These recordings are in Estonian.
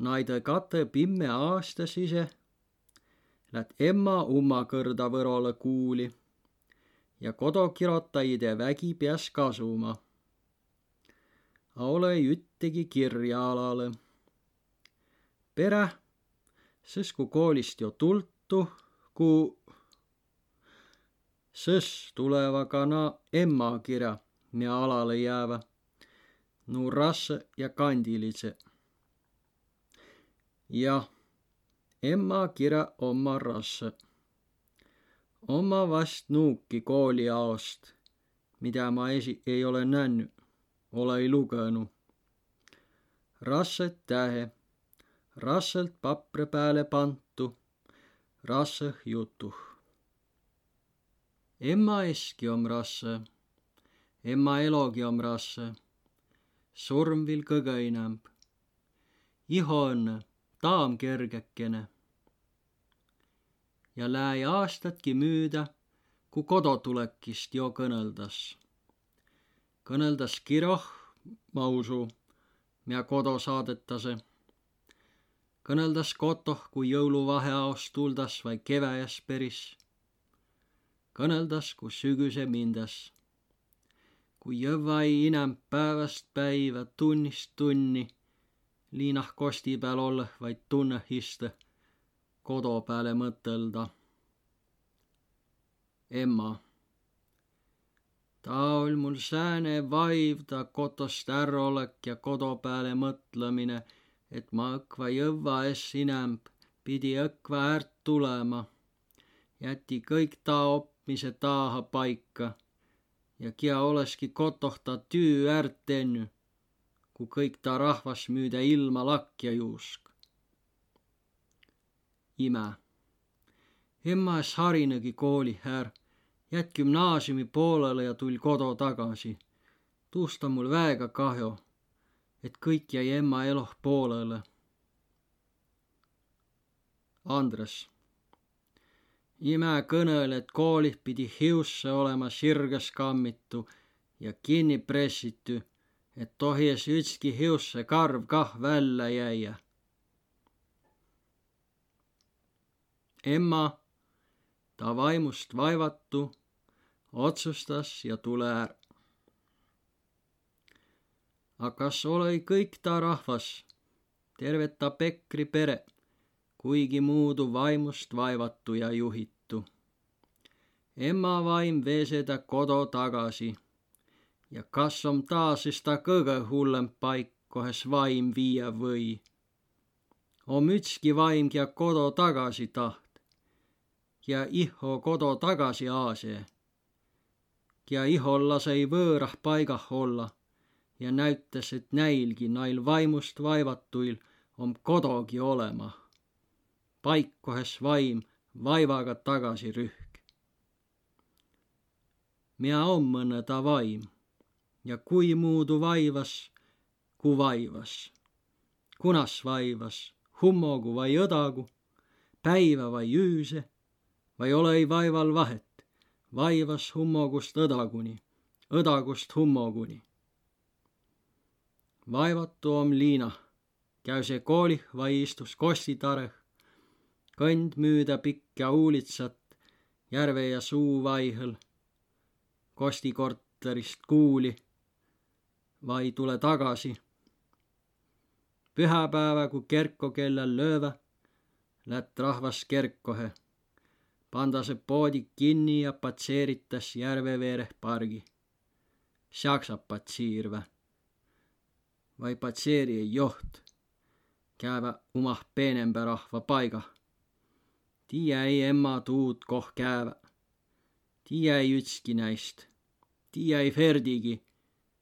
naide kate pimme aastas ise, läät emma umma kõrda võrole kuuli ja kodokirotajide vägi peas kasuma. Ole üttegi kirja alale. Perä, sõs ku koolist jo tultu, ku sõs tuleva ka na emma kirja, mia alale jäävä, nu rasse ja kandilise. Jah, emma kirja omma rasse oma vast nuuki kooliaost, mida ma esi-, ei ole näinud, ole ei lugenud. rasset tähe, rasselt papri peale pantu, rasse jutu. emma eski om rasse, emma elogi om rasse, surm viil kõige enam. iho õnne, taam kergekene ja läi aastatki müüda, ku kodotulekist jo kõneldas. kõneldas kiroh, ma usu, mia kodo saadetase. kõneldas kotoh, kui jõuluvaheaost tuldas vai keväjas peris. kõneldas, kui sügise mindas. kui jõvvai inem päevast päiva, tunnist tunni, liinah kosti peal olleh vaid tunne iste kodo peale mõtelda. emma. ta ol mul sääne vaiv, ta kotost ärolek ja kodo peale mõtlemine, et ma õkva jõvva es inemb, pidi õkva äärt tulema. jäti kõik ta opmise taaha paika ja kia oleski kotoh ta tüü äärt tennu, kui kõik ta rahvas müüda ilma lakja juusk ime. emma es harinegi kooli här, jät gümnaasiumi poolele ja tul kodo tagasi. tuust on mul väega kahju, et kõik jäi emma eloh poolele. Andres. ime kõnel, et koolih pidi hiusse olema sirges kammitu ja kinni pressitu, et tohies ükski hiusse karv kah välja jäia emma, ta vaimust vaevatu, otsustas ja tule ära. aga kas ole kõik ta rahvas, terve ta Pekri pere, kuigi muudu vaimust vaevatu ja juhitu. emma vaim veese ta kodu tagasi ja kas on ta siis ta kõige hullem paik, kohes vaim viia või. om ükski vaim, kia kodu tagasi taht ja iho kodo tagasi aasee. ja ihol lasei võõrah paigah olla ja näütas, et näilgi nail vaimust vaevatuil om kodogi olema. paik kohes vaim vaivaga tagasi rühk. mina on mõne ta vaim ja kui muudu vaivas, ku vaivas. kunas vaivas, hummogu vai õdagu, päiva vai üüse vai ole ei vaival vahet, vaivas hummogust õdaguni, õdagust hummoguni. vaevatu om Liina, käü see koolih vai istus kostitareh, kõnd müüda pikka uulitsat järve ja suu vaihõl, kosti korterist kuuli, vai tule tagasi. pühapäeva, kui kerko kellel lööva, lätt rahvas kerkohe panda see poodik kinni ja patseeritas järve veereh pargi. Saksab patsiirvä. vai patseeri ei joht. Käevä umah peenembä rahva paiga. Tiiä ei emma tuud koh käevä. Tiiä ei ükski näist. Tiiä ei Ferdigi,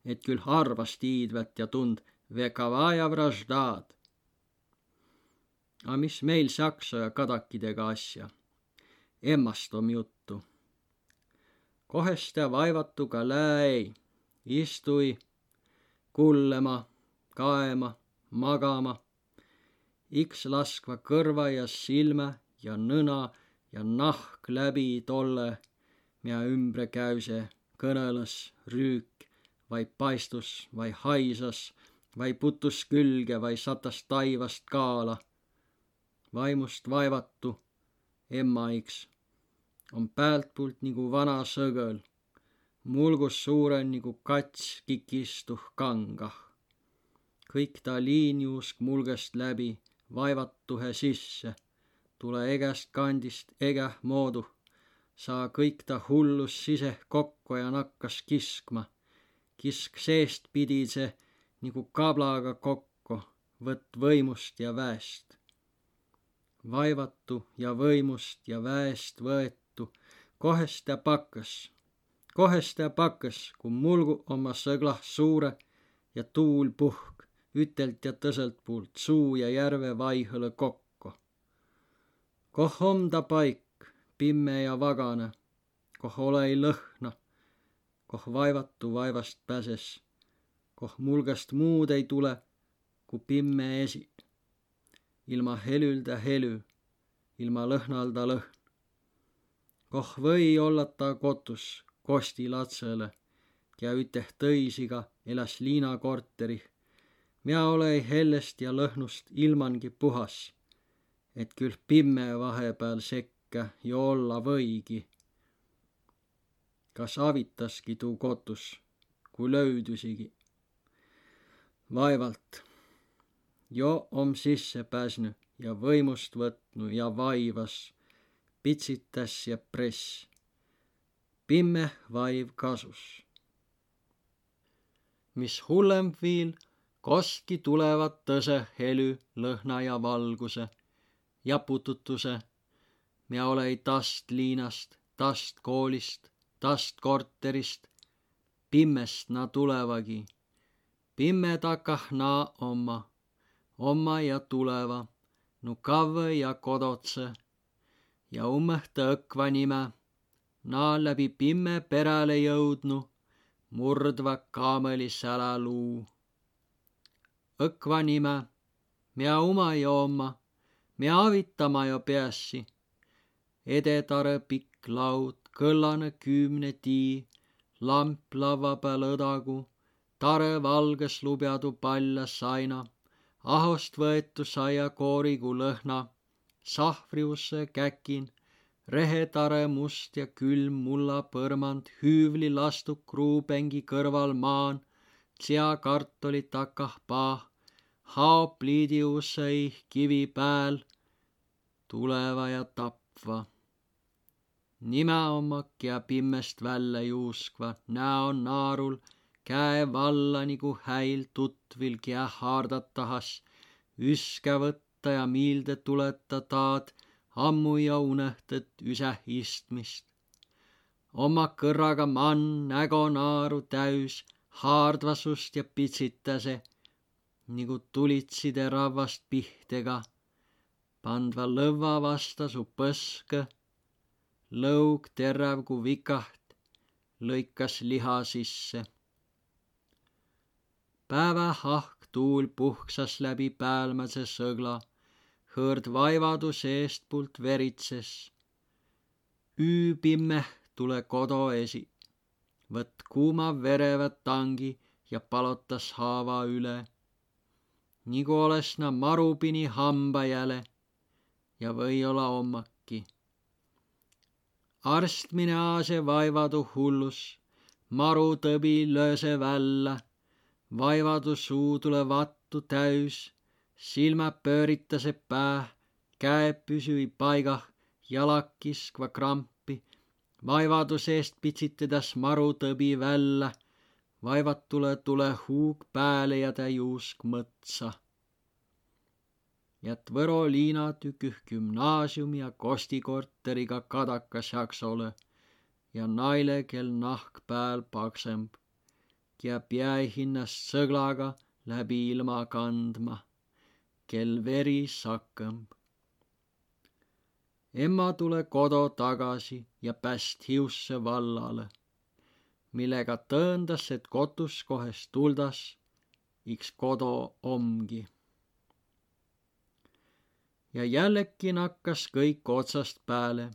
et küll harvas tiidvät ja tund vekavaja vraždaad. A mis meil saksa ja kadakidega asja emmastom juttu. koheste vaevatuga läi, istui kullema, kaema, magama, iks laskva kõrva ja silme ja nõna ja nahk läbi tolle, mia ümbre käüse kõneles rüük, vaid paistus, vaid haisas, vai putus külge vai satas taivast kaala. vaimust vaevatu, emmaiks, on päältpoolt nagu vana sõgõl, mulgus suure nagu kats kikistuh kangah. kõik ta liinjuusk mulgest läbi, vaevatuhe sisse, tule egast kandist egäh moodu, saa kõik ta hullus siseh kokku ja nakkas kiskma. Kisk seest pidi see nagu kablaga kokku, võtt võimust ja väest. vaevatu ja võimust ja väest võetu, kohest ta pakkas, kohest ta pakkas, kui mulgu oma sõglah suure ja tuul puhk, ütelt ja tõselt puult suu ja järve vaihõle kokku. koh om ta paik, pimme ja vagane, koh ole ei lõhna, koh vaevatu vaevast pääses koh mulgast muud ei tule, kui pimme esi. ilma helülda helü, ilma lõhnalda lõhn. koh või olla ta kotus kosti latsele ja üteh tõisiga elas Liina korterih. mina olei hellest ja lõhnust ilmangi puhas, et küll pimme vahepeal sekka ju olla võigi. Kas avitaski tuu kotus, kui löydüsigi vaevalt. jo om sisse pääsnu ja võimust võtnu ja vaivas, pitsitas ja press. pimme vaiv kasus. mis hullem viil, kostki tulevad tõse helü, lõhna ja valguse ja pututuse. mina olei tast liinast, tast koolist, tast korterist. pimmest na tulevagi pimedakah naa oma, oma ja tuleva, nu kavvõ ja kodotse ja ummõhta õkva nime, naa läbi pimme peräle jõudnu, murdva kaameli säläluu. õkva nime, mia uma jo oma, mia avitama jo peassi, edetare pikk laud, kõllane kümne tii, lamp lava peal õdagu tare valges lubjadu paljas saina, ahost võetu saia koorigu lõhna, sahvriusse käkin, rehetare must ja külm mulla põrmand, hüüvli lastuk kruupengi kõrval maan, seakartuli takah paah, haop liidiusse kivi pääl, tuleva ja tapva nime omak ja pimmest välja juuskva näo naarul käe valla nagu häil tutvil kia haardad tahas, üske võtta ja miilde tuleta taad ammu ja unehtad üseh istmist. oma kõrraga mann nägo naaru täis haardvasust ja pitsitase, nagu tulitside ravvast pihtega, pandva lõva vasta su põske, lõug terav kui vikaht, lõikas liha sisse päevahahk tuul puhksas läbi päälmäse sõgla, hõõrd vaivadu seestpoolt veritses. üübimmeh tule kodo esi, võtt kuuma vereva tangi ja palotas haava üle. nagu oleks na marupini hambajäle ja või-olla ommaki. arstmine aase vaivadu hullus, maru tõbi lööse välja vaivadu suu tule vattu täys, silmä pööritase pää, käed püsüi paigah, jalak kiskva krampi, vaivadu seest pitsitedas marutõbi välja, vaivatule tule huug pääle ja tä juusk mõtsa. Jät Võro Liina tüküh gümnaasiumi ja kostikorteriga kadakas jaks ole ja naile, kel nahk pääl paksemb ja pea hinnast sõglaga läbi ilma kandma, kel veri sakkõmb. emma tule kodo tagasi ja päst hiusse vallale, millega tõendas, et kotus kohest tuldas, iks kodo omgi. Ja jällegi nakkas kõik otsast pääle.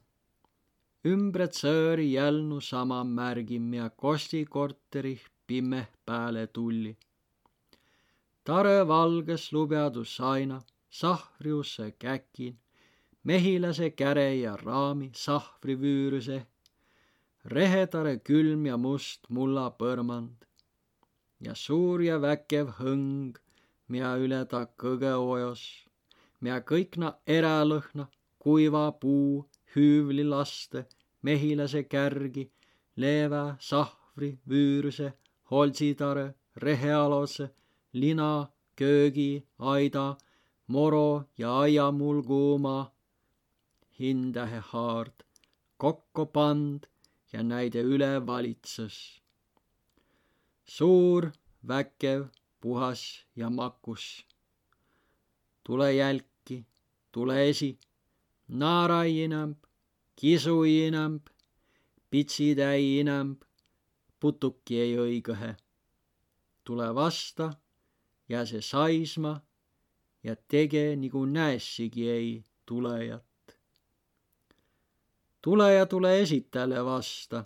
Ümbret sõõri jälnu sama märgim ja kosti korterih pimmeh pääle tulli. tare valges lubjadus aina, sahvriusse käkin, mehilase käre ja raami sahvri vüüruse, rehetare külm ja must mulla põrmand. Ja suur ja väkev hõng, mida üle ta kõge ojos, mida kõik na erälõhna, kuiva puu, hüüvli laste, mehilase kärgi, leevä, sahvri, vüüruse, holtsitare, rehealose, lina, köögi, aida, moro ja aiamulguuma, hindahe haard, kokku pand ja näide üle valitses. suur, väkev, puhas ja makus. tule jälki, tule esi, naarai inämb, kisui inämb, pitsitäi inämb, putuki ei õigõhe. tule vasta jää saisma ja tege nagu näessigi ei tulejat. tuleja tule esitale vasta,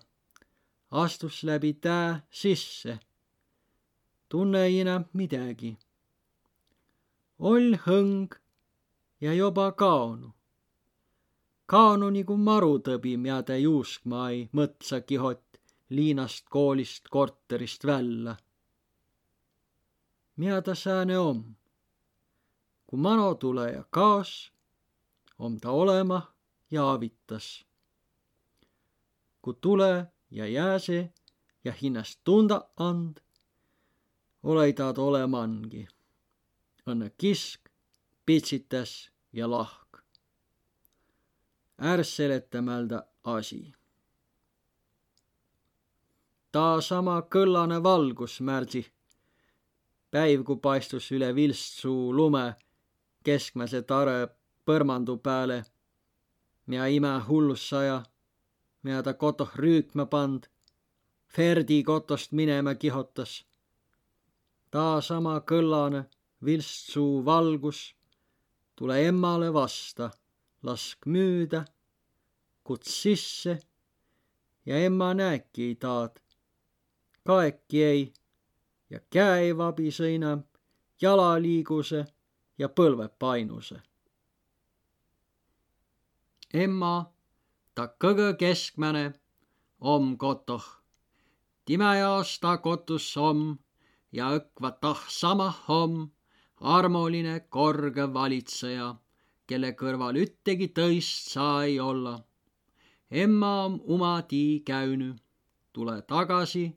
astus läbi tää sisse. tunne ei enam midagi. oll hõng ja juba kaonu. kaonu nagu marutõbi, mida ta juuskma ei mõtsa kihot liinast, koolist, korterist välja mida ta sääne om. kui mano tuleja kaos, om ta olema ja avitas. kui tule ja jääse ja hinnast tunda and, olei taad olemangi. õnne kisk, pitsitas ja lahk. äärs seletamälda asi. ta sama kõllane valgus märdi päiv, kui paistus üle vilstsuu lume keskmäse tare põrmandu pääle, mida ime hullus saja, mida ta kotoh rüükma pand, Ferdi kotost minema kihotas. ta sama kõllane vilstsuu valgus, tule emmale vasta, lask müüda, kuts sisse ja emma näeki taad, kaeki ei ja käe vabisõina, jalaliiguse ja põlvepainuse. emma, ta kõgõ keskmäne om kotoh. time jaos ta kotus om ja õkva tah samah om armoline korge valitseja, kelle kõrval üttegi tõist saa ei olla. emma om uma tii käünü, tule tagasi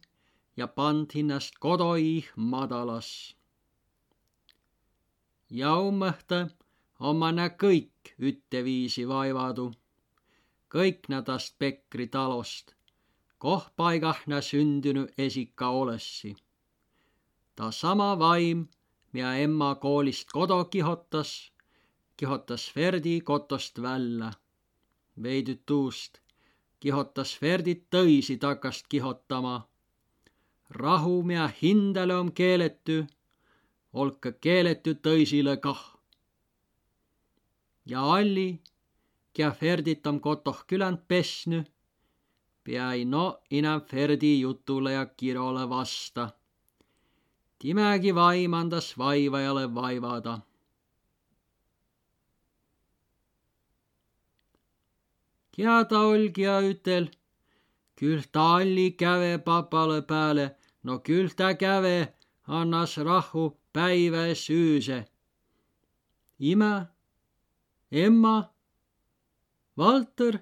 ja pand hinnast kodoih madalas. ja ummõhta oma nä kõik ütteviisi vaivadu, kõik nädast Pekri talost, koh paigah nä sündünü esika olessi. ta sama vaim, mida emma koolist kodo kihotas, kihotas Ferdi kotost välja. veidüt tuust kihotas Ferdit tõisi takast kihotama rahu, mida hindale on keeletü, olka keeletü tõisile kah. ja alli, kia Ferdit on kotoh küländ pesnü, pea ei no inäm Ferdi jutule ja kirole vasta. Timegi vaimandas vaivajale vaivada. kia ta olgi ja ütel, küll talli käve papale pääle no küll ta käve annas rahvu päiväs üüse. ime, emma, Valter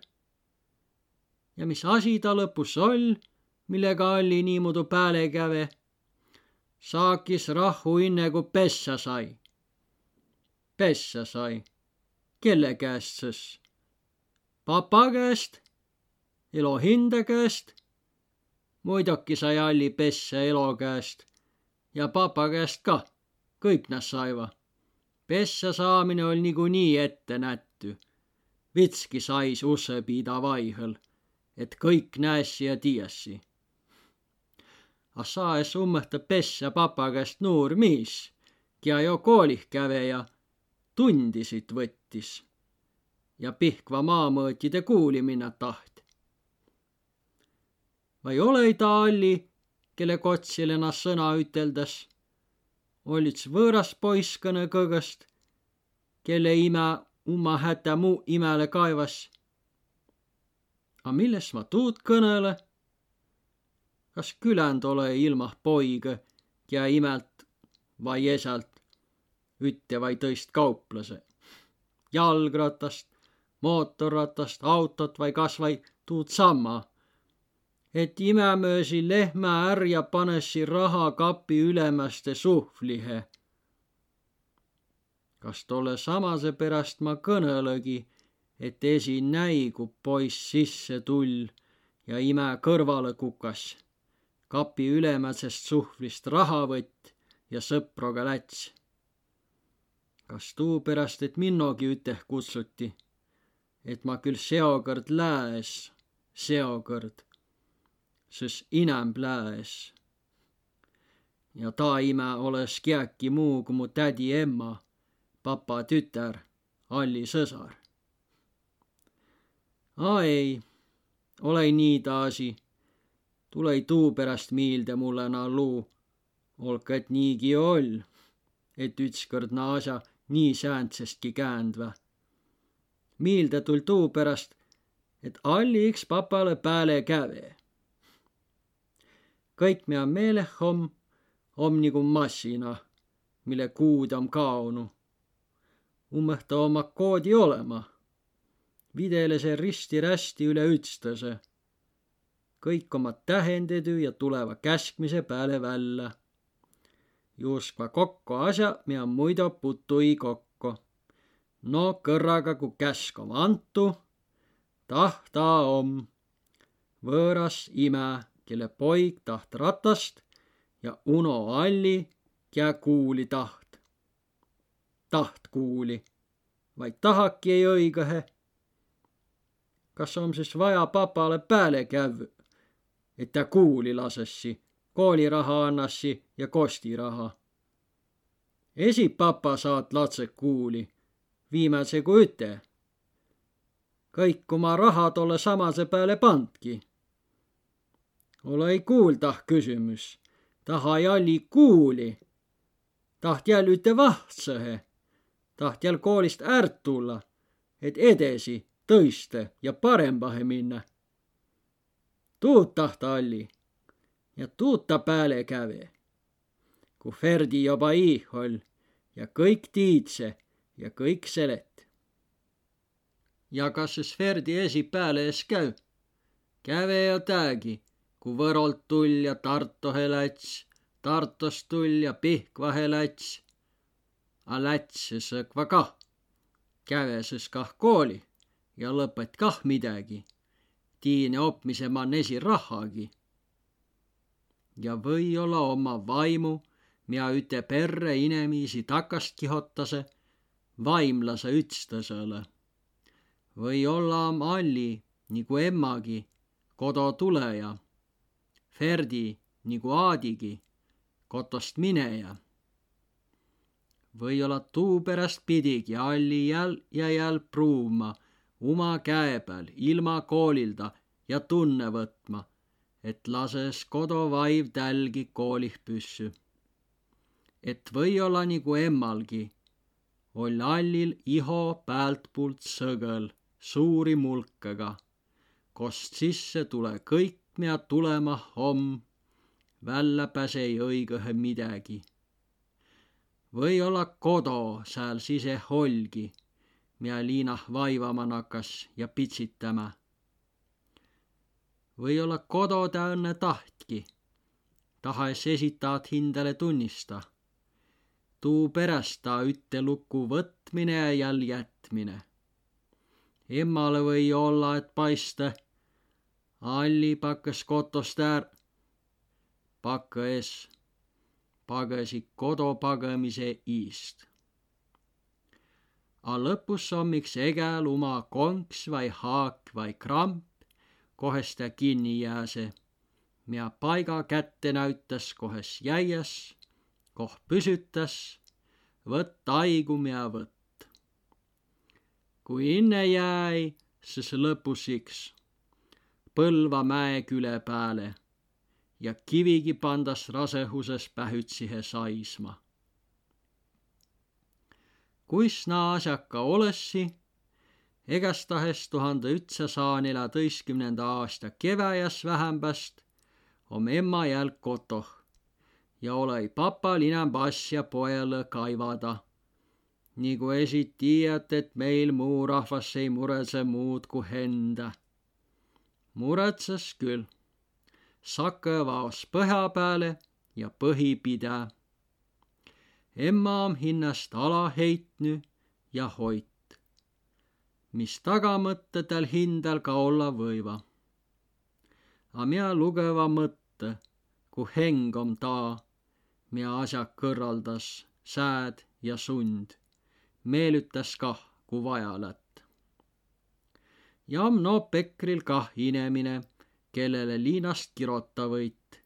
ja mis asi ta lõpus oll, millega oli niimoodi pääle käve. Saakis rahvu inne, kui pessa sai. pessa sai, kelle käest siis? papa käest, Elohinda käest muidugi sai Alli pessa Elo käest ja papa käest kah, kõik nad saiva. pessa saamine oli niikuinii ette nätty. vitski sais ussepida vaihõl, et kõik näessi ja tiiässi. A saes ummõhta pessa papa käest nuur miis, kia jo koolih käve ja tundisid võttis ja Pihkva maamõõtide kuulimine taht vai ole ta alli, kelle kotsil ennast sõna üteldes. olits võõras poiskõne kõgõst, kelle ime umma hätä muu imele kaevas. A milles ma tuud kõnõle? Kas küländ ole ilmah poigõ, kiä imelt vai esält ütte vai tõist kauplase? jalgratast, mootorratast, autot vai kas vai tuud samma et imämöösi lehmä ärjä panessi rahakapi ülemäste suhvlihe. kas tolle samase pärast ma kõnõlõgi, et esi näi, ku poiss sisse tull ja ime kõrvale kukas. Kapi ülemäsest suhvlist raha võtt ja sõproga läts. kas tuupärast, et minnogi üteh kutsuti, et ma küll seokord lääs, seokord sõs inämb lääs. ja taimä olõs kiäki muu ku mu tädi emma, papa tütär, Alli sõsar. A ei, olõ nii taasi, tulõ tuupärast miilde mulle na luu, olk et niigi oll, et ütskõrd na asja nii sääntsestki käändvä. miilde tul tuupärast, et Alli iks papale pääle käve kõik, mida meeleh om, om nagu massina, mille kuud on kaonu. ummõhta oma koodi olema. videle see risti-rästi üle ütstase. Kõik oma tähendedü ja tuleva käskmise peale välja. juuskva kokku asja, mida muidu putu ei kokku. no kõrraga, kui käsk on antu, tahta om võõras ime kelle poig taht ratast ja Uno Alli, kää kuuli taht. taht kuuli, vaid tahaki ei õigõhe. kas on siis vaja papale pääle käv, et ta kuuli lasessi, kooliraha annassi ja kostiraha. esi papa saat latsed kuuli, viimase kui üte. kõik oma raha tolle samase peale pandki ole ei kuulda kysymys. Taha jalli kuuli. Taht jäl üte vahtsõhe. Taht jäl koolist ärt tulla, et edesi, tõiste ja parembahe minna. Tuud tahta alli ja tuud ta pääle käve. Ku Ferdi joba iih oll ja kõik tiidse ja kõik selet. ja kas siis Ferdi esi pääle ees käü? käve ja täägi kui Võrolt tull ja Tartohe läts, Tartost tull ja Pihkvahe läts. A lätses õkva kah, käveses kah kooli ja lõpet kah midagi. Tiine opmise man esi rahagi. ja või-olla oma vaimu, mida üte perre inemiisi takast kihotase, vaimlase ütstõsõle. või-olla om alli nagu emmagi kodo tuleja Ferdi nagu Aadigi kotost mineja. või-olla tuu pärast pidigi Alli jäl ja jäl pruuma oma käe peal ilma koolilda ja tunne võtma, et lases kodovaiv tälgi koolih püssü. et või-olla nagu emmalgi oll Allil iho päältpoolt sõgõl suuri mulkega, kost sisse tule kõik mida tulema om, välja pääse ei õigõhe midägi. või-olla kodo sääl sise olgi, mida liinah vaivama nakas ja pitsitämä. või-olla kodo ta õnne tahtki, tahes esitaat hindale tunnista. tuu peräst ta ütte luku võtmine ja jätmine. emmale või olla, et paista Alli pakkas kotost är, pakka ees, pagasi kodopagamise iist. A lõpus ommiks egäl uma konks vai haak vai kramp, kohes ta kinni jääse, mia paiga kätte näütas kohes jäies, koh püsütas, võtt aigu mia võtt. kui inne jäi, siis lõpus iks Põlva mäeküle pääle ja kivigi pandas rasehuses pähütsihe saisma kuis na asjaka olessi, egastahes tuhande ütsasaja neljateistkümnenda aasta keväjas vähämbäst om emma jälg kotoh ja olei papal inämb asja pojale kaivada. nagu esit tiiät, et meil muu rahvas ei muretse muud kui enda. muretses küll. Sake vaos põhja peale ja põhipide. Emma on hinnast ala heitnu ja hoit, mis tagamõtted hindal ka olla võiva. A mina lugeva mõtte, kui heng om taa mida asjad kõrraldas, sääd ja sund, meelütas kah, kui vaja lätt. ja on no Pekril kah inemine, kellele liinast kirota võit,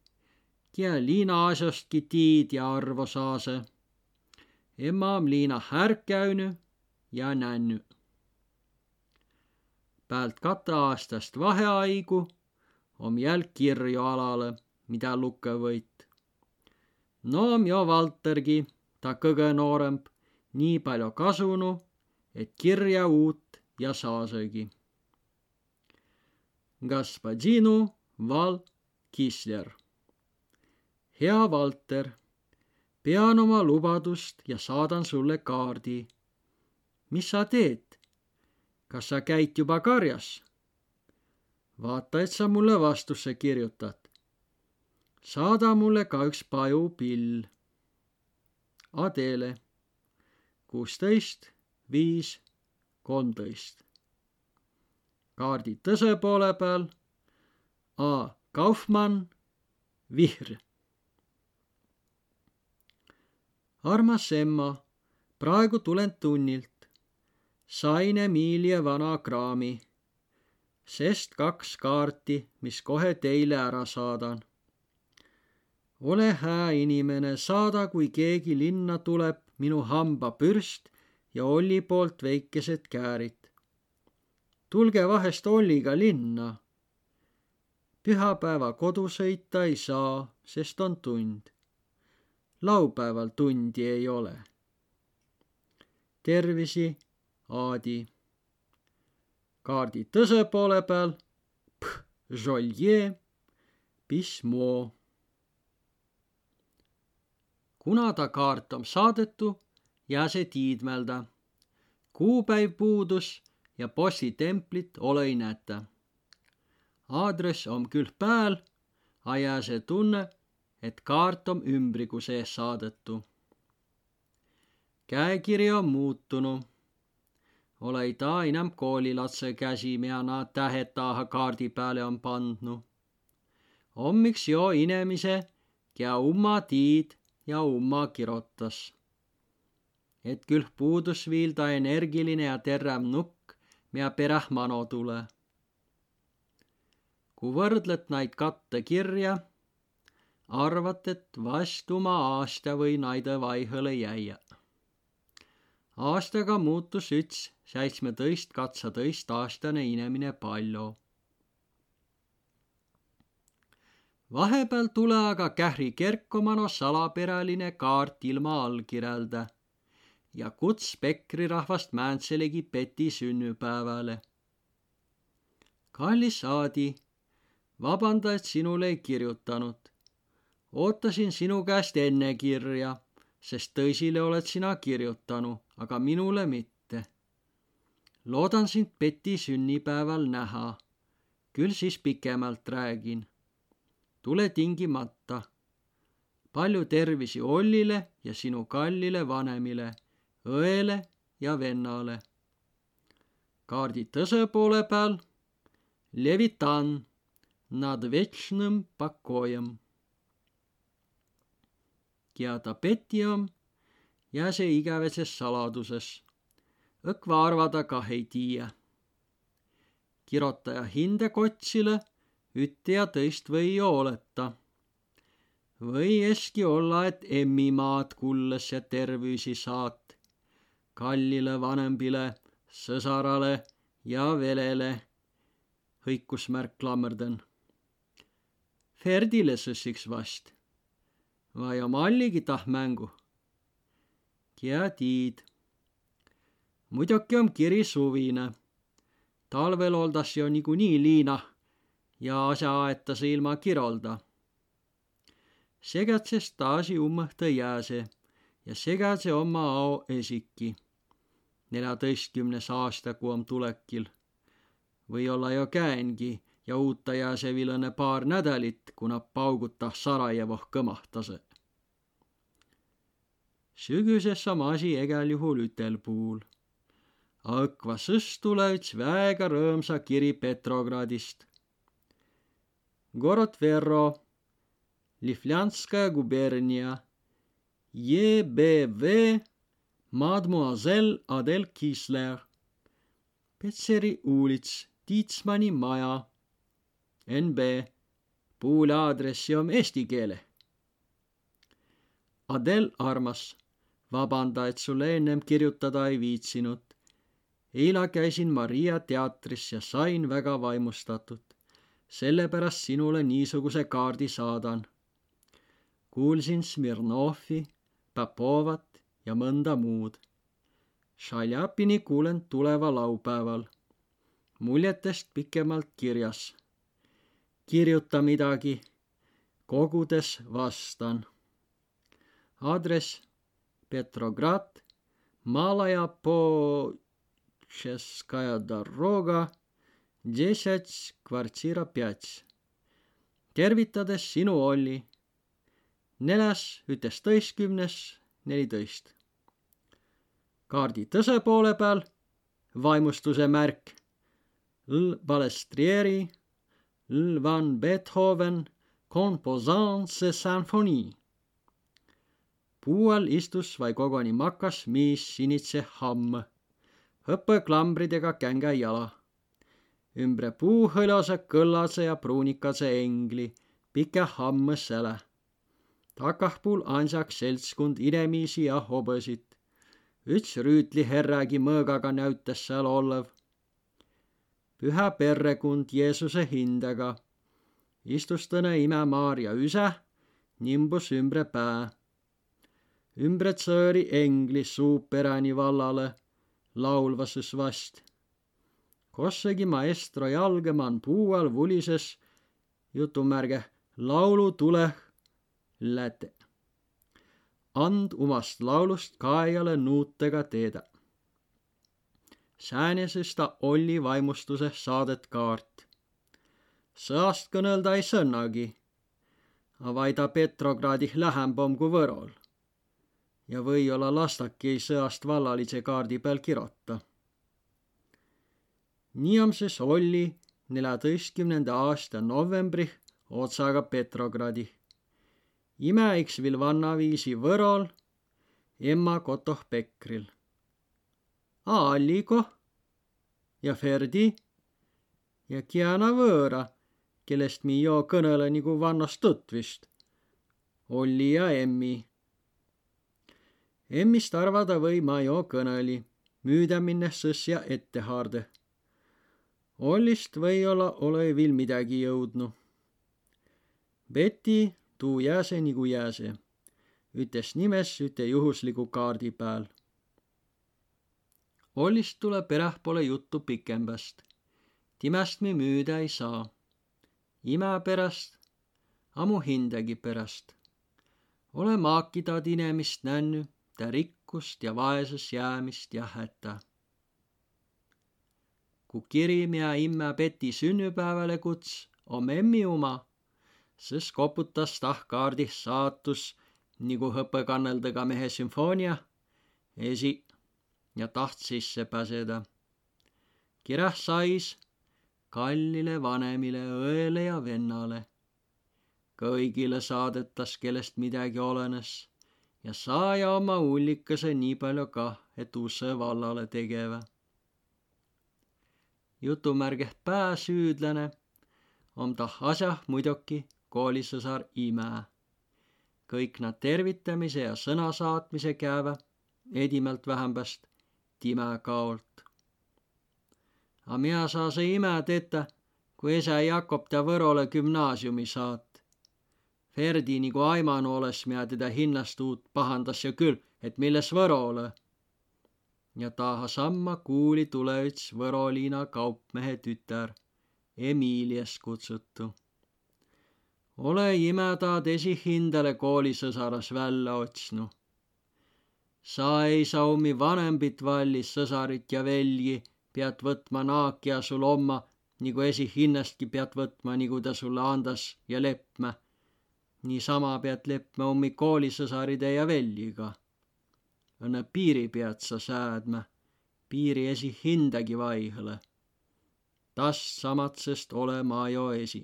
ja liina asjastki tiid ja arvo saase. Ema on liina härk käünü ja nännü. päält kate aastast vaheaigu om jälg kirju alale, mida lukke võit no ja Valtergi, ta kõige nooremp, nii palju kasunu, et kirja uut ja saasegi. Gaspadinu Val Kisler. hea Valter, pean oma lubadust ja saadan sulle kaardi. mis sa teed? kas sa käid juba karjas? vaata, et sa mulle vastuse kirjutad saada mulle ka üks pajupill. Adele kuusteist, viis, kolmteist. kaardi tõse poole peal A Kaufmann, Vihr. Armas emma, praegu tulen tunnilt. sain Emilia vana kraami, sest kaks kaarti, mis kohe teile ära saadan ole hää inimene, saada, kui keegi linna tuleb, minu hambapürst ja Olli poolt väikesed käärid. tulge vahest Olliga linna. pühapäeva kodu sõita ei saa, sest on tund. Laupäeval tundi ei ole. tervisi, Aadi. kaardi tõse poole peal. Kuna ta kaart on saadetu, jää see tiidmelda. kuupäev puudus ja postitemplit ole ei näeta. aadress on küll pääl, a jää see tunne, et kaart on ümbrigu sees saadetu. käekiri on muutunu. ole ei ta enam koolilatse käsi, mida nad tähed taha kaardi peale on pandnu. hommiks jo inemise, kea umma tiid ja umma kirotas. et küll puudus viil ta energiline ja terrav nukk, mida peräh mano tule. kui võrdled neid katte arvad, et vast oma aasta või naide vaihõle jäia. aastaga muutus üks seitsmeteist, katseteist aastane inimene palju vahepeal tule aga Kähri Kerkomano salaperäline kaart ilma allkirjälda ja kuts Pekri rahvast Mäntselegi Peti sünnipäevale. kallis Aadi, vabanda, et sinule ei kirjutanud ootasin sinu käest enne kirja, sest tõsile oled sina kirjutanud, aga minule mitte. loodan sind Peti sünnipäeval näha. küll siis pikemalt räägin. tule tingimata. palju tervisi Ollile ja sinu kallile vanemile, õele ja vennale. kaardi tõse poole peal. Levitan nad večnõm pakojem Kiada petiam ja see igavestes saladuses. õkva arvada kah ei tiia. kirotaja hindekotsile ütte ja tõist või oleta. või eski olla, et emmimaad kulles ja tervüsi saat, kallile vanembile, sõsarale ja velele, hõikusmärk klammerden. Ferdile sõssiks vast, vai oma alligi tah mängu. Kia tiid, muidugi on kiri suvine. talvel oldas jo niikuinii liina ja asja aetas ilma kirolda. segatses taasi ummõhta jääse ja segatse oma ao esiki. neljateistkümnes aasta, kui on tulekil. või-olla jo käengi ja uutta jää see vilõne paar nädalit, kuna paugutah Sarajevoh kõmahtase. sügises sama asi igal juhul ütel puul. Akva sõst tule üks väga rõõmsa kiri Petrogradist. Gorod Verro, Lifljanskaja gubernia, JBV, Mademoiselle Adel Kisler, Petseri uulits, Tiitsmani maja NB, puule aadressi on eesti keele. Adel armas vabanda, et sulle ennem kirjutada ei viitsinud. eila käisin Maria teatris ja sain väga vaimustatud. sellepärast sinule niisuguse kaardi saadan. kuulsin Smirnovi, Popovat ja mõnda muud. Šaljapini kuulen tuleva laupäeval. muljetest pikemalt kirjas kirjuta midagi, kogudes vastan. aadress Petrograd, Malaja Počeskaja Daroga, Desets kvartsira Piats. tervitades sinu Olli. neljas, üheteistkümnes, neliteist. kaardi tõse poole peal vaimustuse märk L Balestrieri van Beethoven, composance symphonii puu all istus vaid koguni makas miis sinitse hamm, hõpeklambridega känge jala. ümbre puu hõlase kõllase ja pruunikase engli, pike hamme säle. takahpuul ansaks seltskond inemiisi ja hobõsid. üks rüütliherragi mõõgaga näütas seal olev. Püha perekond Jeesuse hindega. istus tõne ime Maarja üse, nimbus ümbre pää ümbretsõõri engli suuperäni vallale laulvases vast. kossegi maestro jalgeman puu all vulises jutumärge laulu tuleh läte. and umast laulust kaejale nuutega teeda. Sääneses ta oli vaimustuse saadet kaart. sõast kõnelda ei sõnnagi, vaid ta Petrogradih lähembom kui Võrol ja või-olla lastaki sõast vallalise kaardi peal kirota. nii on siis Olli neljateistkümnenda aasta novembri otsaga Petrogradi. imeiks vil vannaviisi Võrol, emma kotoh Pekril. Alliko ja Ferdi ja Kiana Võõra, kellest mi joo kõnele nagu vannost tutvist. Olli ja Emmi emmist arvada või ma jo kõneli, müüda minnes sõsja ette haarde. Ollist või-olla ole veel midagi jõudnu. Betty tuu jääse nagu jääse, ütles nimes üte juhusliku kaardi peal. Ollist tuleb perähpoole juttu pikembast. timest me müüda ei saa. ime pärast, ammu hindagi pärast. ole maakidad inemist nännu ta rikkust ja vaesus jäämist ja häta. Ku kirim ja imme Peti sünnipäevale kuts om emmi uma, sõs koputas tah kaardih saatus nagu hõpekanneldaga mehe sümfoonia esi ja taht sisse pääseda. kirjah sais kallile vanemile õele ja vennale. kõigile saadetas, kellest midagi olenes ja saaja oma ullikese nii palju kah, et Usse vallale tegeva. jutumärgeh pääsüüdlane on tah asjah muidugi koolisõsar Ime. kõik nad tervitamise ja sõna saatmise käeva, edimalt vähembast time kaolt. A mina saa see ime tetä, kui esa Jakob ta Võrole gümnaasiumi saat. Ferdi nagu aimanu oles, mida teda hinnast uut pahandas ja küll, et milles Võrole. ja taha samma kuuli tule üts Võroliina kaupmehe tütar, Emiilias kutsutu. ole ime taad esihindale koolisõsaras välja otsnu. Sa ei saa omi vanembit vallis sõsarit ja velji, pead võtma naakja sul omma, nagu esihinnastki pead võtma, nagu ta sulle andas ja lepma niisama pead leppma ummi koolisõsaride ja veljiga. Õnne piiri pead sa säädma, piiri esi hindagi vaihõle. Tast samatsest ole ma jo esi,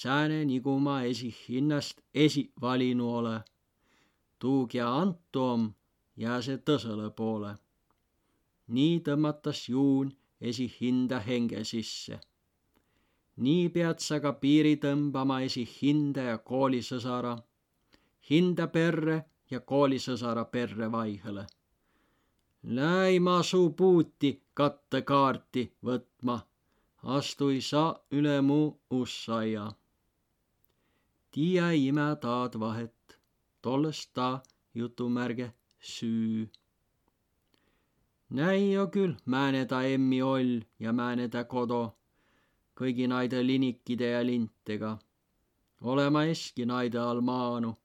sääne nigu ma esi hinnast esi valinu ole. tuugja antu om, jää see tõsele poole. nii tõmmatas juun esi hinda henge sisse nii pead sa ka piiri tõmbama esi hinde ja koolisõsara, hinde perre ja koolisõsara perre vaihõle. Läi ma su puuti kattekaarti võtma, astu ei saa üle mu ussaia. tiia ime taad vahet, tollest ta jutumärge süü. näi jo küll, määne ta emmi oll ja määne ta kodo kõigi naide linikide ja lintega. olema eski naide all maanu.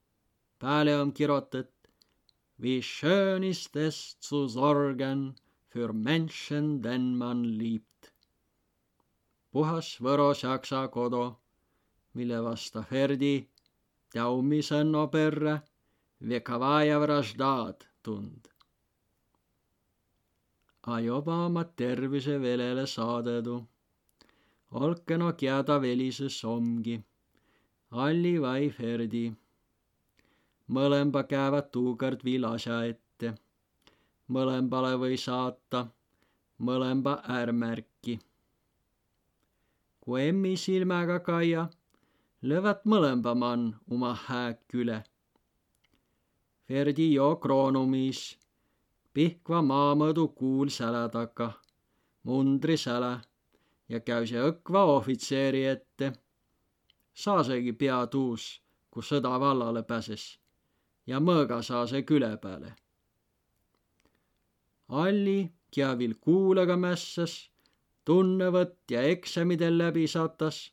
Pääle on kirotet Wie schön ist es zu sorgen für Menschen, den man liebt. puhas Võro saksa kodu, mille vasta Ferdi Taumi sõnno perre Vekavaja vraždad tund. A joba oma tervise velele saadetu olkeno kiada velises omgi. Alli vai Ferdi. mõlemba käevad tuukord viil asja ette. mõlembale või saata mõlemba äärmärki. kui emmi silmäga kaia, löövad mõlemba mann oma hääk üle. Ferdi jo kroonumis, Pihkva maamõõdu kuul sälä taka, mundri sälä ja käü see õkva ohvitseeri ette. saasegi pea tuus, kui sõda vallale pääses ja mõõga saa see küle peale. Alli, kia viil kuulega mässas, tunnevõtt ja eksamidel läbi satas,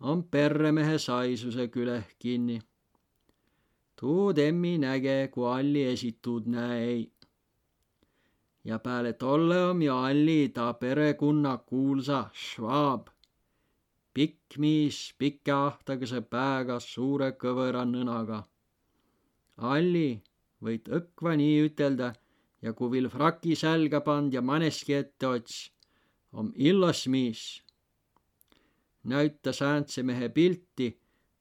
on perremehe saisuse küleh kinni. Tuud emmi näge, kui Alli esituud näe ei ja peale tolle om ju Alli ta perekonna kuulsa Schwab. pikk miis pika ahtagese pääga suure kõvera nõnaga. Alli, võid õkva nii ütelda ja kui viil fraki sälga pand ja maneski ette ots, om illos miis. näüta sääntse mehe pilti,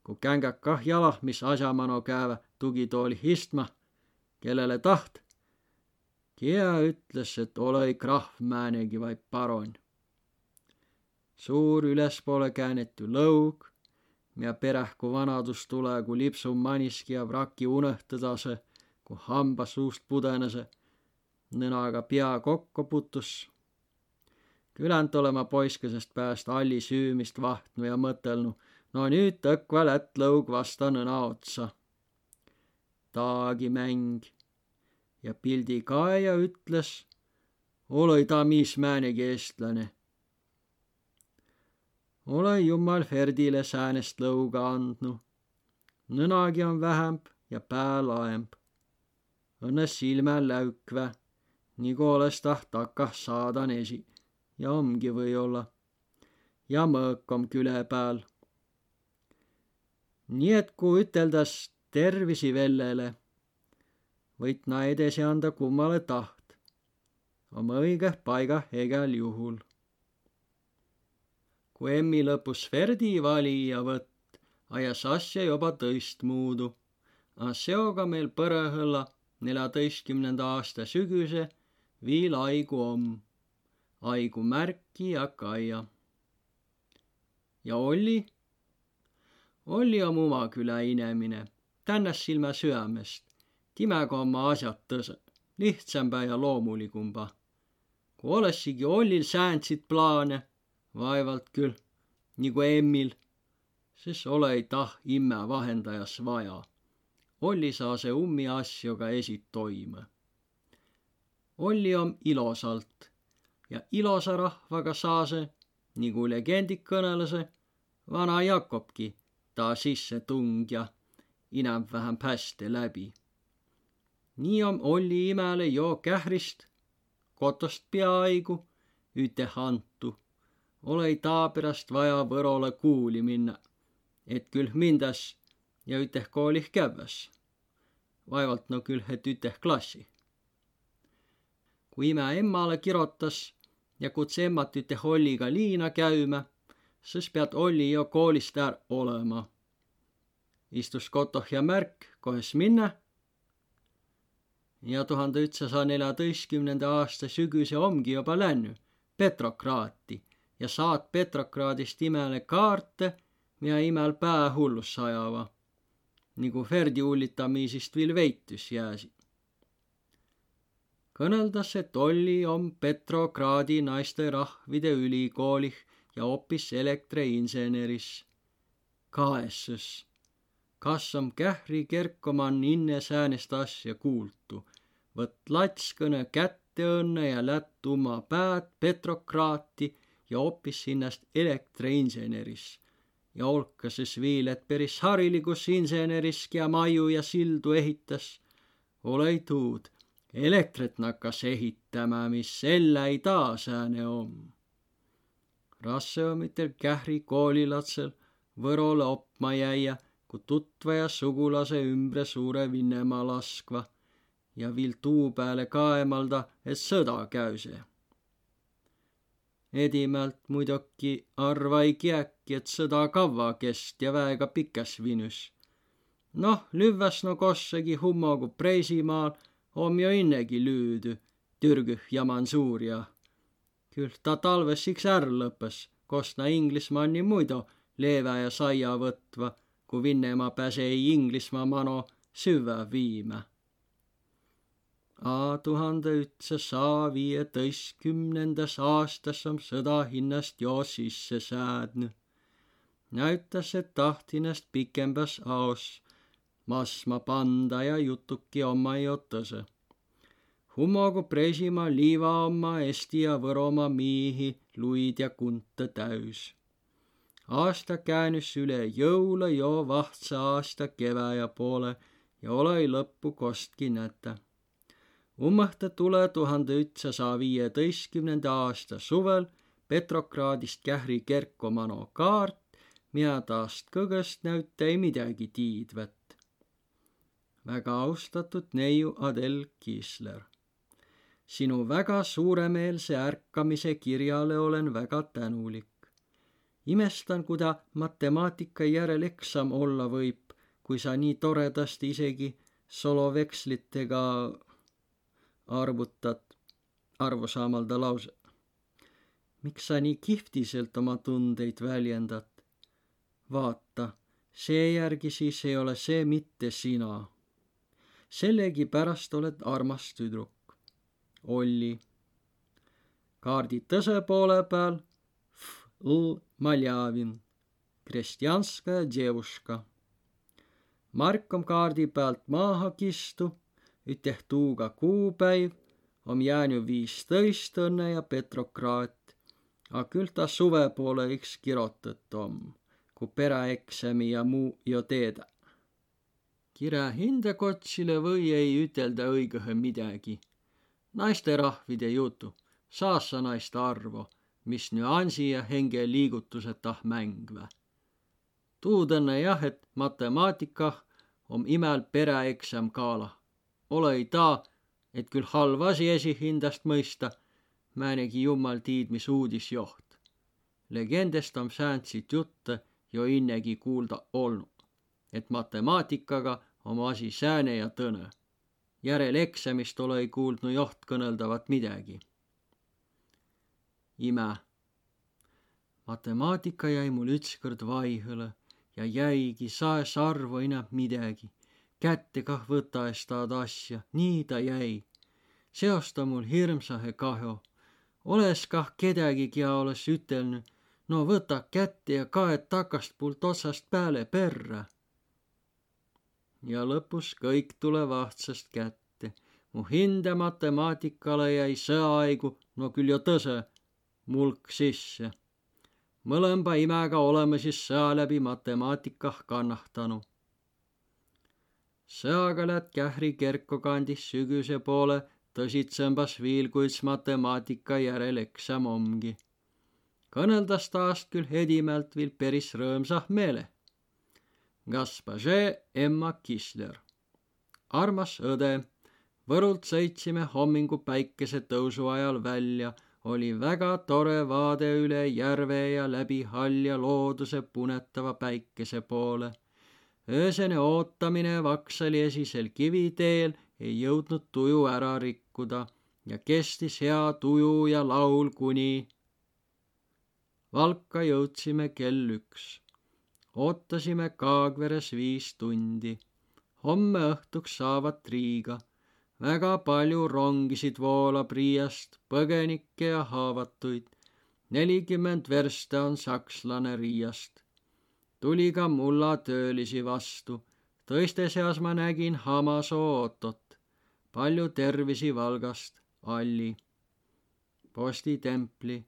kui kängad kah jalah, mis asjamano käevä tugitooli istma, kellele taht Kea ütles, et ole krahv määnegi vaid paron. suur ülespoole käänetu lõug, ja perähku vanadus tule, kui lipsu maniski ja vraki unõhtõdase, kui hamba suust pudenese, nõnaga pea kokku putus. küländ olema poiskesest pääst alli süümist vahtnu ja mõtelnu, no nüüd tõkva lätt lõug vasta nõna otsa. Taagi mäng ja pildi kaeja ütles, ole ta mis määnegi eestlane. ole jumal Ferdile säänest lõuga andnu. nõnagi on vähemb ja pää laemb. õnne silmä läükvä, nagu oleks taht takah saadan esi ja ongi või-olla. ja mõõk om küle peal. nii et kui üteldas tervisi vellele võit na edasi anda kummale taht, oma õigeh paigah hegal juhul. kui emmi lõpus Ferdi valija võtt, ajas asja juba tõistmuudu, a seoga meil põrõhõlla neljateistkümnenda aasta sügise viil aigu om, aigu märki ja kaia. ja Olli? Olli om Umaküla inemine, tännas silma süämest timega oma asjad tõse, lihtsamba ja loomulikumba. kui olessigi Ollil säänsid plaane, vaevalt küll, nagu Emmil, siis ole ei tah imme vahendajas vaja. Olli saa see ummi asju ka esit toime. Olli om ilosalt ja ilosa rahvaga saase, nagu legendid kõnelase, vana Jakobki ta sissetungja inämb-vähem hästi läbi. nii om Olli imele jo kährist kotost peaaegu üteh antu. Olei taapärast vaja Võrole kuuli minna, et küll mindas ja üteh koolih kävväs. vaevalt no küll, et üteh klassi. kui ime emmale kirotas ja kutse emmat üteh Olliga liina käümä, siis pead Olli jo koolist är olema. Istus kotoh ja märk, kohes minna ja tuhande ühtsasaja neljateistkümnenda aasta sügise ongi juba läinud Petrokraati ja saad Petrokraadist imele kaarte, mida imel pää hullus sajava. nagu Ferdi hullitamisest veel veitus jääsi. kõneldas, et Olli on Petrokraadi naisterahvide ülikoolih ja hoopis elektriinseneris. kaesõs kas om kähri kerkoman inne säänest asja kuultu. Võt latskõne kätte õnne ja lätt uma päät petrokraati ja hoopis hinnast elektriinseneris. ja olkases viil, et päris harilikus inseneriski ja maju ja sildu ehitas. olei tuud, elektrit nakkas ehitama, mis selle ei taa sääne om. rasse on mitte kähri koolilatsel Võrole opma jäia kui tutva ja sugulase ümbre suure Vinnemaa laskva ja viil tuu peale kaemalda, et sõda käüse. Edimalt muidugi arvaigi äkki, et sõda kavva kest ja väega pikas vinus. noh, lüvväs no kossegi hummogu Preisimaal om jo innegi lüüdü, Türgüh ja Mansuuria. küll ta talves iks är lõppes, kostna Inglismanni muidu leevä ja saia võtva kui Vinnemaa pääsei Inglismaa mano süvä viimä. A tuhande ühtsasaja viieteistkümnendas aastas on sõda hinnast jo sisse säädnud. näütas, et tahtinast pikembas aos masma panda ja jutuki oma jo tõse. Hummogu Preisimaa liiva oma Eesti ja Võromaa miihi luid ja kunte täis aasta käänüs üle jõule jo vahtsa aasta keväja poole ja olõi lõppu kostki nätä. ummõhta tule tuhande ütsasaja viieteistkümnenda aasta suvel Petrogradist kähri kerkomano kaart, mida taast kõgest näüta ei midagi tiidvat. väga austatud neiu Adel Kiisler sinu väga suuremeelse ärkamise kirjale olen väga tänulik imestan, kuida matemaatika järel eksam olla võib, kui sa nii toredasti isegi solovekslitega arvutad arvusaamalda lause. miks sa nii kihvtiselt oma tundeid väljendad? vaata, seejärgi siis ei ole see mitte sina. sellegipärast oled armas tüdruk. Olli. kaardi tõse poole peal Л. Малявин. Krestjanskaja девушка. Mark on kaardi pealt maha kistu, üteh tuuga kuupäiv, on jäänud viisteist õnne ja Petrokraat, a küll ta suve poole iks kirotet om, kui pereeksami ja muu jo teeda. kire hindekotsile või ei ütelda õigõhe midagi. naisterahvide jutu, saas sa naist arvu mis nüansi ja henge liigutuseta mängvä. tuudõnne jah, et matemaatikah om imel pereeksam kaala. olõ-i taa, et küll halv asi esihindast mõista, määnegi jummal tiid, mis uudisjoht. legendest om säänsit jutte jo innegi kuulda olnuq, et matemaatikaga om asi sääne ja tõnõ. järel eksamist olõ-i kuuldnu joht kõneldavat midägi ime. matemaatika jäi mul ükskord vaihõlõ ja jäigi saes arvu inämb midägi. kätte kah võta es taad asja, nii ta jäi. seost on mul hirmsahe kahju. oles kah kedägigi ja oles ütelnud, no võta kätte ja kaed takast poolt otsast peale perre. ja lõpus kõik tule vahtsast kätte, mu hinde matemaatikale jäi sõaaigu, no küll ju tõse, mulk sisse. mõlemba imega oleme siis sõa läbi matemaatikah kannahtanu. sõaga lätt kähri kerko kandis sügise poole, tõsitsembas viilkuits matemaatika järel eksam omgi. kõneldas taast küll Hedimäelt viil päris rõõmsah meele. Gaspaže Emma Kisler, armas õde Võrult sõitsime hommingu päikesetõusu ajal välja, oli väga tore vaade üle järve ja läbi halja looduse punetava päikese poole. öösene ootamine Vaksali esisel kiviteel ei jõudnud tuju ära rikkuda ja kestis hea tuju ja laul kuni Valka jõudsime kell üks. ootasime Kaagveres viis tundi. homme õhtuks saavad Riiga väga palju rongisid voolab Riiast, põgenikke ja haavatuid. nelikümmend versta on sakslane Riiast. tuli ka mullatöölisi vastu. tõiste seas ma nägin Hamasoo Ottot. palju tervisi Valgast, Alli. postitempli,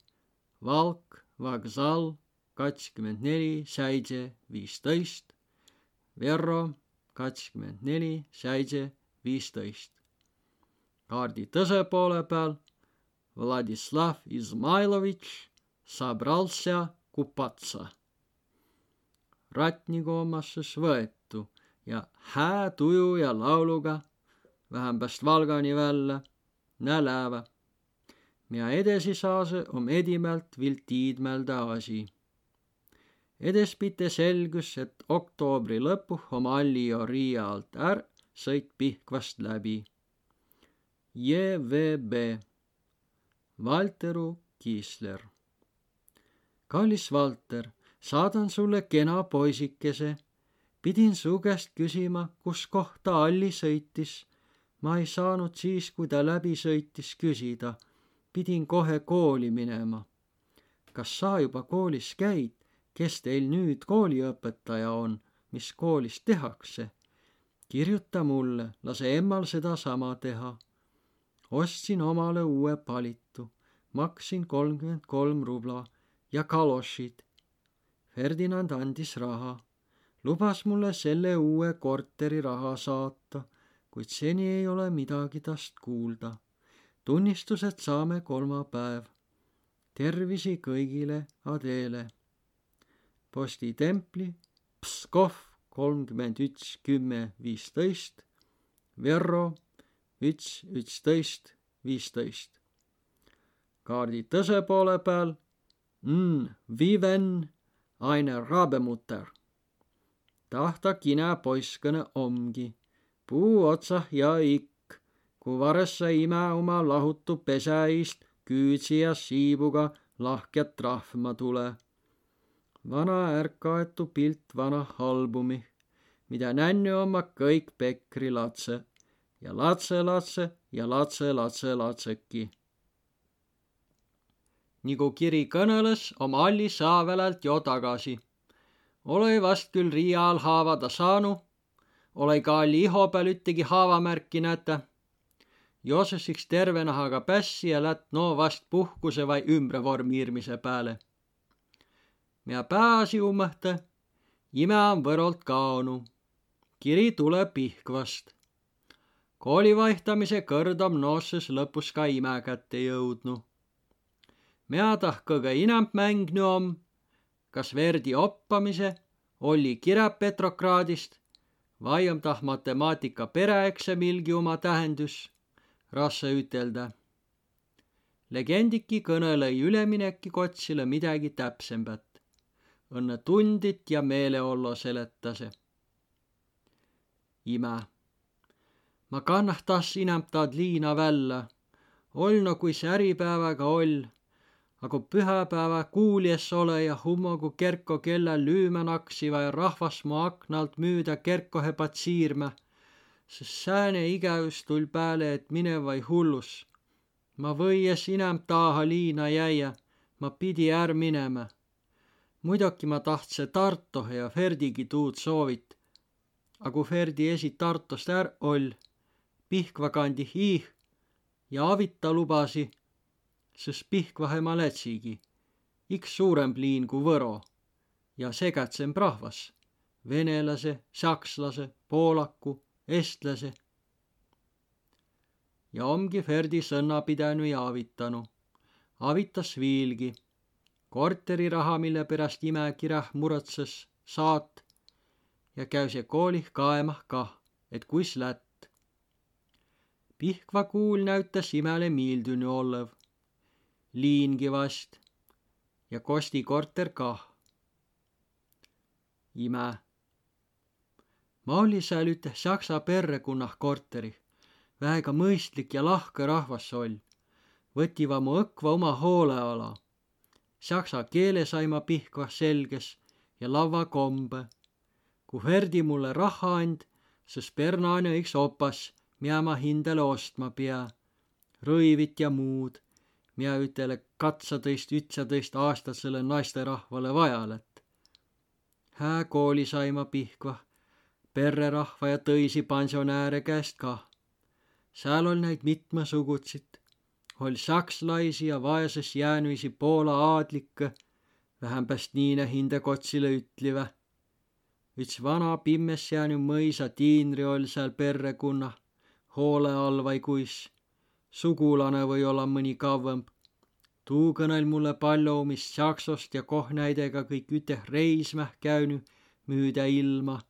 Valk, Vagzal, kakskümmend neli, seitse, viisteist. Verro, kakskümmend neli, seitse, viisteist kaardi tõse poole peal Vladislav Izmailovitš Sabralsja Kupatsa. Ratnikomasses võetu ja hää tuju ja lauluga vähämbäst Valgani välja nälävä. Minä edesi saase om edimält vill tiidmälda asi. Edespite selgus, et oktoobri lõpuh om Alli jo Riia alt är sõit Pihkvast läbi JVB Valteru Kiisler. kallis Valter, saadan sulle kena poisikese. pidin su käest küsima, kus kohta Alli sõitis. ma ei saanud siis, kui ta läbi sõitis, küsida. pidin kohe kooli minema. kas sa juba koolis käid? kes teil nüüd kooliõpetaja on? mis koolis tehakse? kirjuta mulle, lase emmal sedasama teha ostsin omale uue palitu, maksin kolmkümmend kolm rubla ja kalošid. Ferdinand andis raha, lubas mulle selle uue korteri raha saata, kuid seni ei ole midagi tast kuulda. tunnistused saame kolmapäev. tervisi kõigile Adele. postitempli Pskov kolmkümmend üks, kümme, viisteist. Verro üks, üksteist, viisteist. kaardi tõse poole peal mm, viven aine rabemutter. tahta kine poiskõne omgi, puu otsah ja ikk, kui varessa ime oma lahutu pesäist küüdsi ja siibuga lahket rahma tule. vana ärkaetu pilt vana albumi, mida nännu oma kõik pekri latse ja latselatse ja latselatselapseki. nagu kiri kõneles oma Alli Saavelalt jo tagasi. ole vast küll Riia all haavada saanu, ole ka Alli iho peal ühtegi haavamärki näta. Joosesiks terve nahaga pässi ja lät no vast puhkuse vai ümbrevormiirmise peale. ja pääsi ummõhte, ime on võrolt kaonu. kiri tuleb Pihkvast kooli vaihtamise kõrdam noosses lõpus ka ime kätte jõudnu. Mea tah kõige inämp mängnu om, kas verdi oppamise, olli kirjab Petrogradist, vai om tah matemaatika pereeksamilgi oma tähendus, rasse ütelda. legendiki kõnelõi ülemineki kotsile midagi täpsembät. õnne tundit ja meeleollo seletase. ime ma kannahtas inämp taad liina vällä. olno kuis äripäeväga oll, aga pühäpäeva kuuljes ole ja hummogu kerko kella lüümä naksiva ja rahvas mu aknalt müüda kerkohe patsiirmä, sest sääne igävus tul pääle, et mine vai hullus. ma võies inämp taaha liina jäia, ma pidi är minema. muidoki ma tahtse Tartohe ja Ferdigi tuud soovit. aga Ferdi esi Tartost är oll Pihkva kandi hiih ja avita lubasi, sõs Pihkvahe ma lätsigi, iks suuremb liin kui Võro ja segatsemb rahvas, venelase, sakslase, poolaku, estlase. ja omgi Ferdi sõnna pidänu ja avitanu, avitas viilgi, korteriraha, mille pärast imekirjah murotses, saat ja käüse koolih kaemah kah, et kuis lätt. Pihkva kuul näütas imele miildünü olev, liingi vast ja Kosti korter kah. ime. ma oli üte saksa perrekunnah korterih, väega mõistlik ja lahke rahvas oll. võtiva mu õkva oma hoole ala. Saksa keele sai ma Pihkvah selges ja lavva kombe. kui Ferdi mulle raha and, siis Bernaane üks opas mida ma hindele ostma pea, rõivit ja muud, mida ütele katsateist, ütsateist aastasele naisterahvale vajalet. hää kooli sai ma Pihkva, perrerahva ja tõisi pensionääre käest kah. seal oli neid mitmesugutsit, oli sakslaisi ja vaeses jäänuisi Poola aadlikke, vähempäst niine hinde kotsile ütlivä. üks vana pimmes jäänud mõisa tiinri oli seal perrekunnah hoole all vai kuis. sugulane või olla mõni kauem. tuu kõnel mulle palju omist saksost ja kohnäidega kõik üteh reismäh käünü müüda ilma.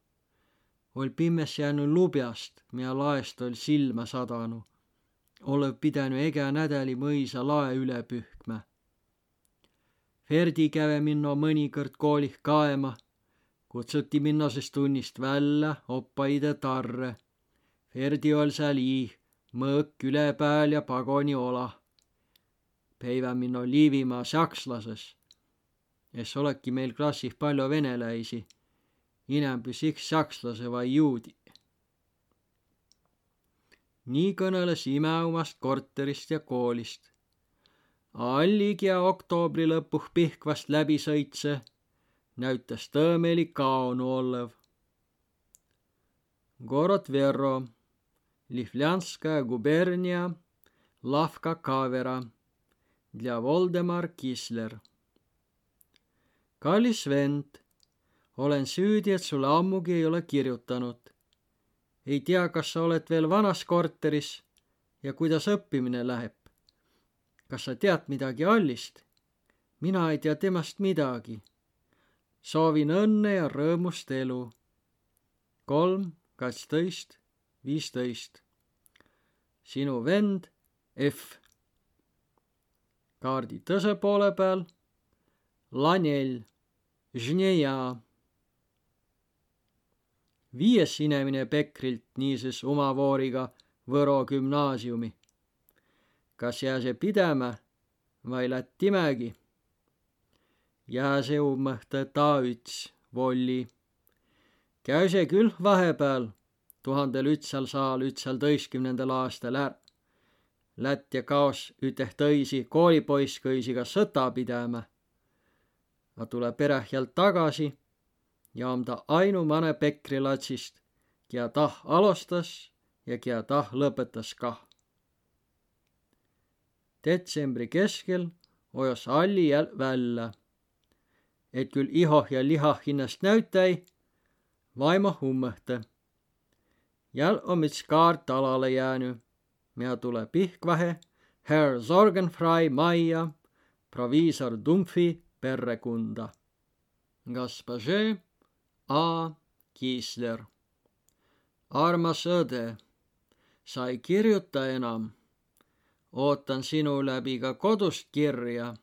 ol pimmes jäänud lubjast, mida laest ol silma sadanu. olev pidänu ega nädali mõisa lae üle pühkma. Ferdi käve minno mõnikord koolih kaema, kutsuti minna siis tunnist välja oppaide tarre Ferdi ol seal ii, mõõk ülepääl ja pagoni ola. päivä minno Liivimaa sakslases. es oleki meil klassih palju veneläisi, inämbüs iks sakslase vai juudi. nii kõneles ime omast korterist ja koolist. alligi ja oktoobri lõpuh Pihkvast läbi sõitse, näütas tõõmeli kaonu olev. Gorod Verro Lifljanskая губерния, Lavka Kavera для Voldemar Kisler. kallis vend, olen süüdi, et sulle ammugi ei ole kirjutanud. ei tea, kas sa oled veel vanas korteris ja kuidas õppimine läheb. kas sa tead midagi Allist? mina ei tea temast midagi. soovin õnne ja rõõmust elu. kolm, kaksteist, viisteist sinu vend F. kaardi tõse poole peal Lanel, Žneja. viies sinemine Pekrilt niisiis omavooriga Võro gümnaasiumi. kas jääse pidämä vai lättimägi? jääse ummõhta ta üts volli. käüse küll vahepeal tuhandel ütsal saal ütsal tõiskümnendal aastal är. Lätt ja kaos üteh tõisi koolipoiss kõisiga sõta pidämä. A tule pereh jält tagasi ja om ta ainumane pekrilatsist, kia tah alustas ja kia tah lõpetas kah. detsembri keskel ojas Alli jäl välja, et küll ihoh ja lihah hinnast näütäi, vaimo ummõhte jäl om üts kaart alale jääny, miä tule Pihkvahe, herr Sorgenfrei majja, proviisor Dumpfi perrekunda. Gaspaže A. Kiisler. armas õde, sa ei kirjuta enam. ootan sinu läbi ka kodust kirja.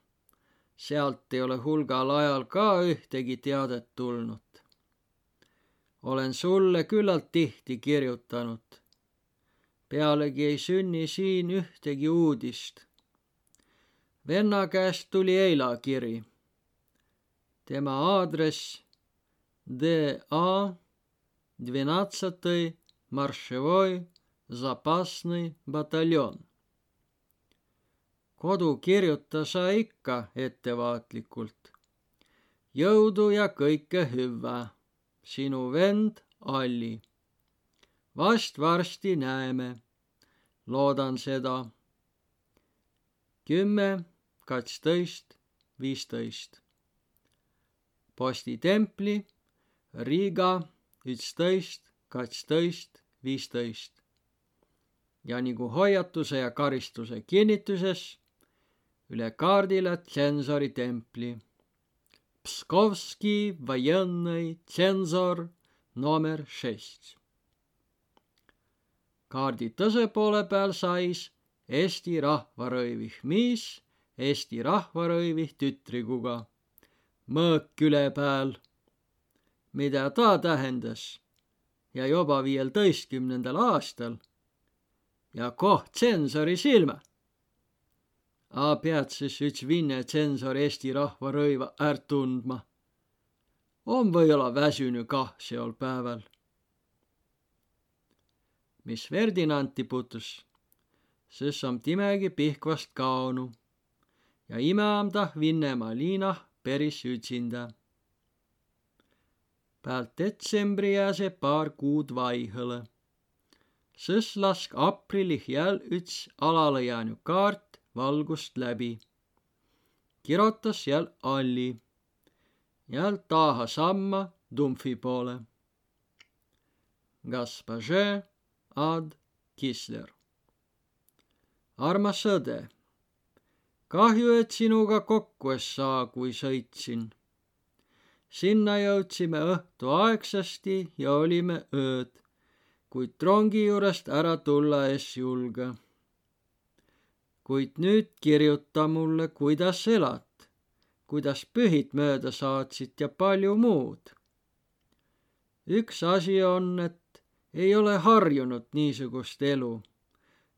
sealt ei ole hulgal ajal ka ühtegi teadet tulnud olen sulle küllalt tihti kirjutanud. pealegi ei sünni siin ühtegi uudist. venna käest tuli eila kiri. tema aadress DA dvenatsatõi marševoi zapasnõi bataljon. kodu kirjuta sa ikka ettevaatlikult. jõudu ja kõike hüva sinu vend Alli. vast varsti näeme loodan seda. kümme, kaksteist, viisteist. postitempli, Riiga, üksteist, kaksteist, viisteist. ja nagu hoiatuse ja karistuse kinnituses üle kaardile tsensori templi. Pskovski военный цензор number šest. kaardi tõse poole peal sais Eesti rahvarõivih miis Eesti rahvarõivih tütriguga. mõõk üle peal. mida ta tähendas ja juba viieteistkümnendal aastal ja koht tsensori silma. A pead siis üks Vinne tsensor Eesti rahvarõiva ära tundma on võib-olla väsünud kah seol päeval. mis Ferdinandi puutus, siis on timegi Pihkvast kaonu ja ime on ta Vinnemaa liinah päris üksinda. pealt detsembri jää see paar kuud vaihõle. siis lask aprillih jäl üks alale jäänud kaart valgust läbi. kirotas jäl alli ja taha samma Dumfi poole. Gaspaže ad Kisler. armas õde, kahju, et sinuga kokku ei saa, kui sõitsin. sinna jõudsime õhtuaegsasti ja olime ööd, kuid rongi juurest ära tulla es julge. Kuid nüüd kirjuta mulle, kuidas elad kuidas pühid mööda saatsid ja palju muud. üks asi on, et ei ole harjunud niisugust elu.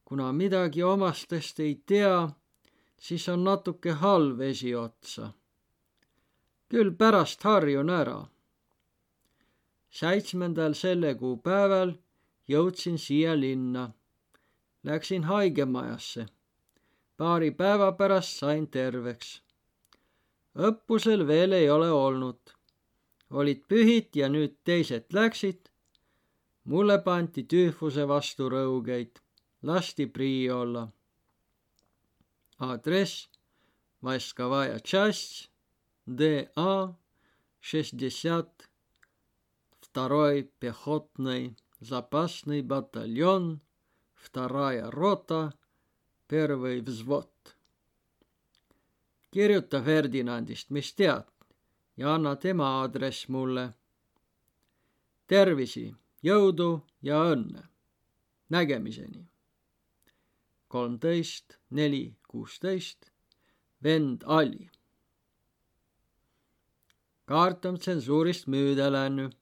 kuna midagi omastest ei tea, siis on natuke halb esiotsa. küll pärast harjun ära. seitsmendal selle kuu päeval jõudsin siia linna. Läksin haigemajasse paari päeva pärast sain terveks õppusel veel ei ole olnud. olid pühid ja nüüd teised läksid. mulle pandi tüüfuse vastu rõugeid, lasti prii olla. aadress Войсковая часть ДА 60 второй пехотный запасный батальон, вторая рота, первый взвод kirjuta Ferdinandist, mis tead, ja anna tema aadress mulle. tervisi, jõudu ja õnne. nägemiseni. kolmteist, neli, kuusteist, vend Ali. kaart on tsensuurist müüda läinud.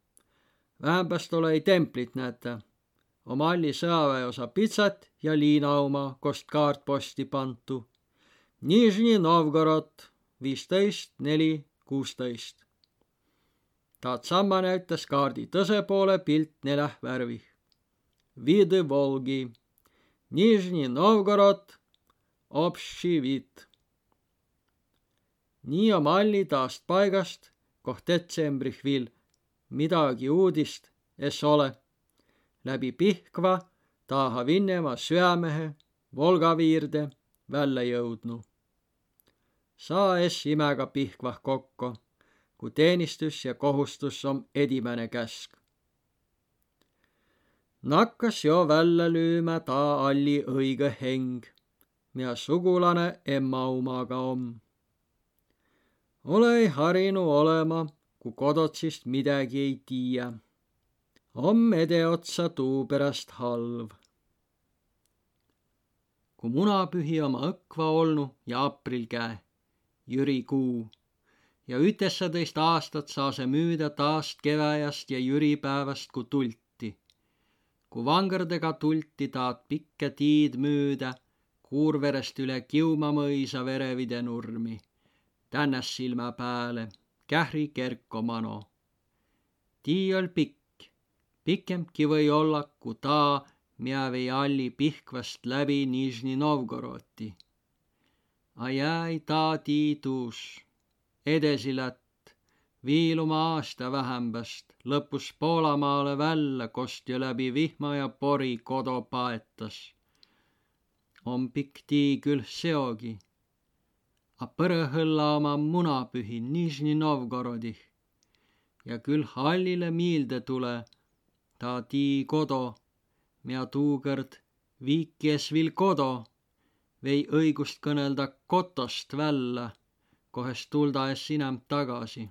vähemast ole ei templit näete. oma Alli sõjaväeosa pitsat ja liina oma kost kaart posti pantu Nižni Novgorod viisteist, neli, kuusteist. Tatsama näitas kaardi tõse poole pilt neljah värvih. Vidi Volgi, Nižni Novgorod, Obši vid. nii on Malli taast paigast, koht detsembrih vil midagi uudist es ole. Läbi Pihkva taha Vinnemaa süämehe Volga viirde välja jõudnu saes imega Pihkvah kokku, kui teenistus ja kohustus on edimene käsk. nakkas jo välja lüüma ta alli õige heng, mida sugulane emma omaga on. ole harinu olema, kui kodotsist midagi ei tiia. On edeotsa tuu pärast halv kui munapühi oma õkva olnu ja aprill käe Jüri Kuu ja ütesateist aastat saa see müüda taast keväjast ja jüripäevast, kui tulti. kui vangerdega tulti taad pikka tiid müüda Kuurverest üle Kiuma mõisa Verevide nurmi, tännas silma pääle, kähri kerko mano. tii ol pikk, pikemki või olla, kui ta, mia vei alli Pihkvast läbi Nižni Novgorodi a jäi ta tiidus edesilätt viiluma aasta vähämbäst lõpus Poolamaale välja, kost ja läbi vihma ja pori kodo paetas. om pikk tii küll seogi. A põrõhõlla oma munapühi Nižni Novgorodih ja küll hallile miilde tule ta tii kodo, mia tuukõrd viikies viil kodo, vei õigust kõnelda kotost vällä, kohest tulda es inem tagasi.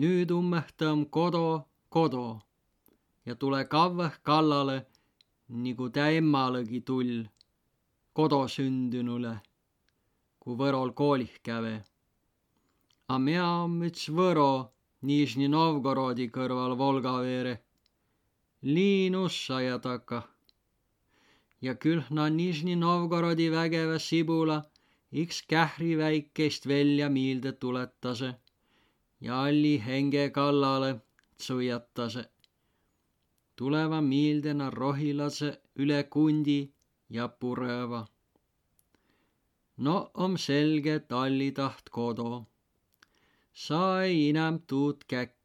nüüd ummehta om kodo, kodo ja tule kavvõh kallale, nigu tä emmalõgi tull kodosündünule, ku Võrol koolih käve. A mea om üts Võro Nižni Novgorodi kõrval Volga veere, liinussa ja taka. ja küll na Nižni Novgorodi vägevä sibula iks kähri väikeist välja miilde tuletase ja alli henge kallale tsuiatase. tuleva miildena rohilase üle kundi ja pureva. no om selge talli taht kodo. sa ei inämb tuud käkki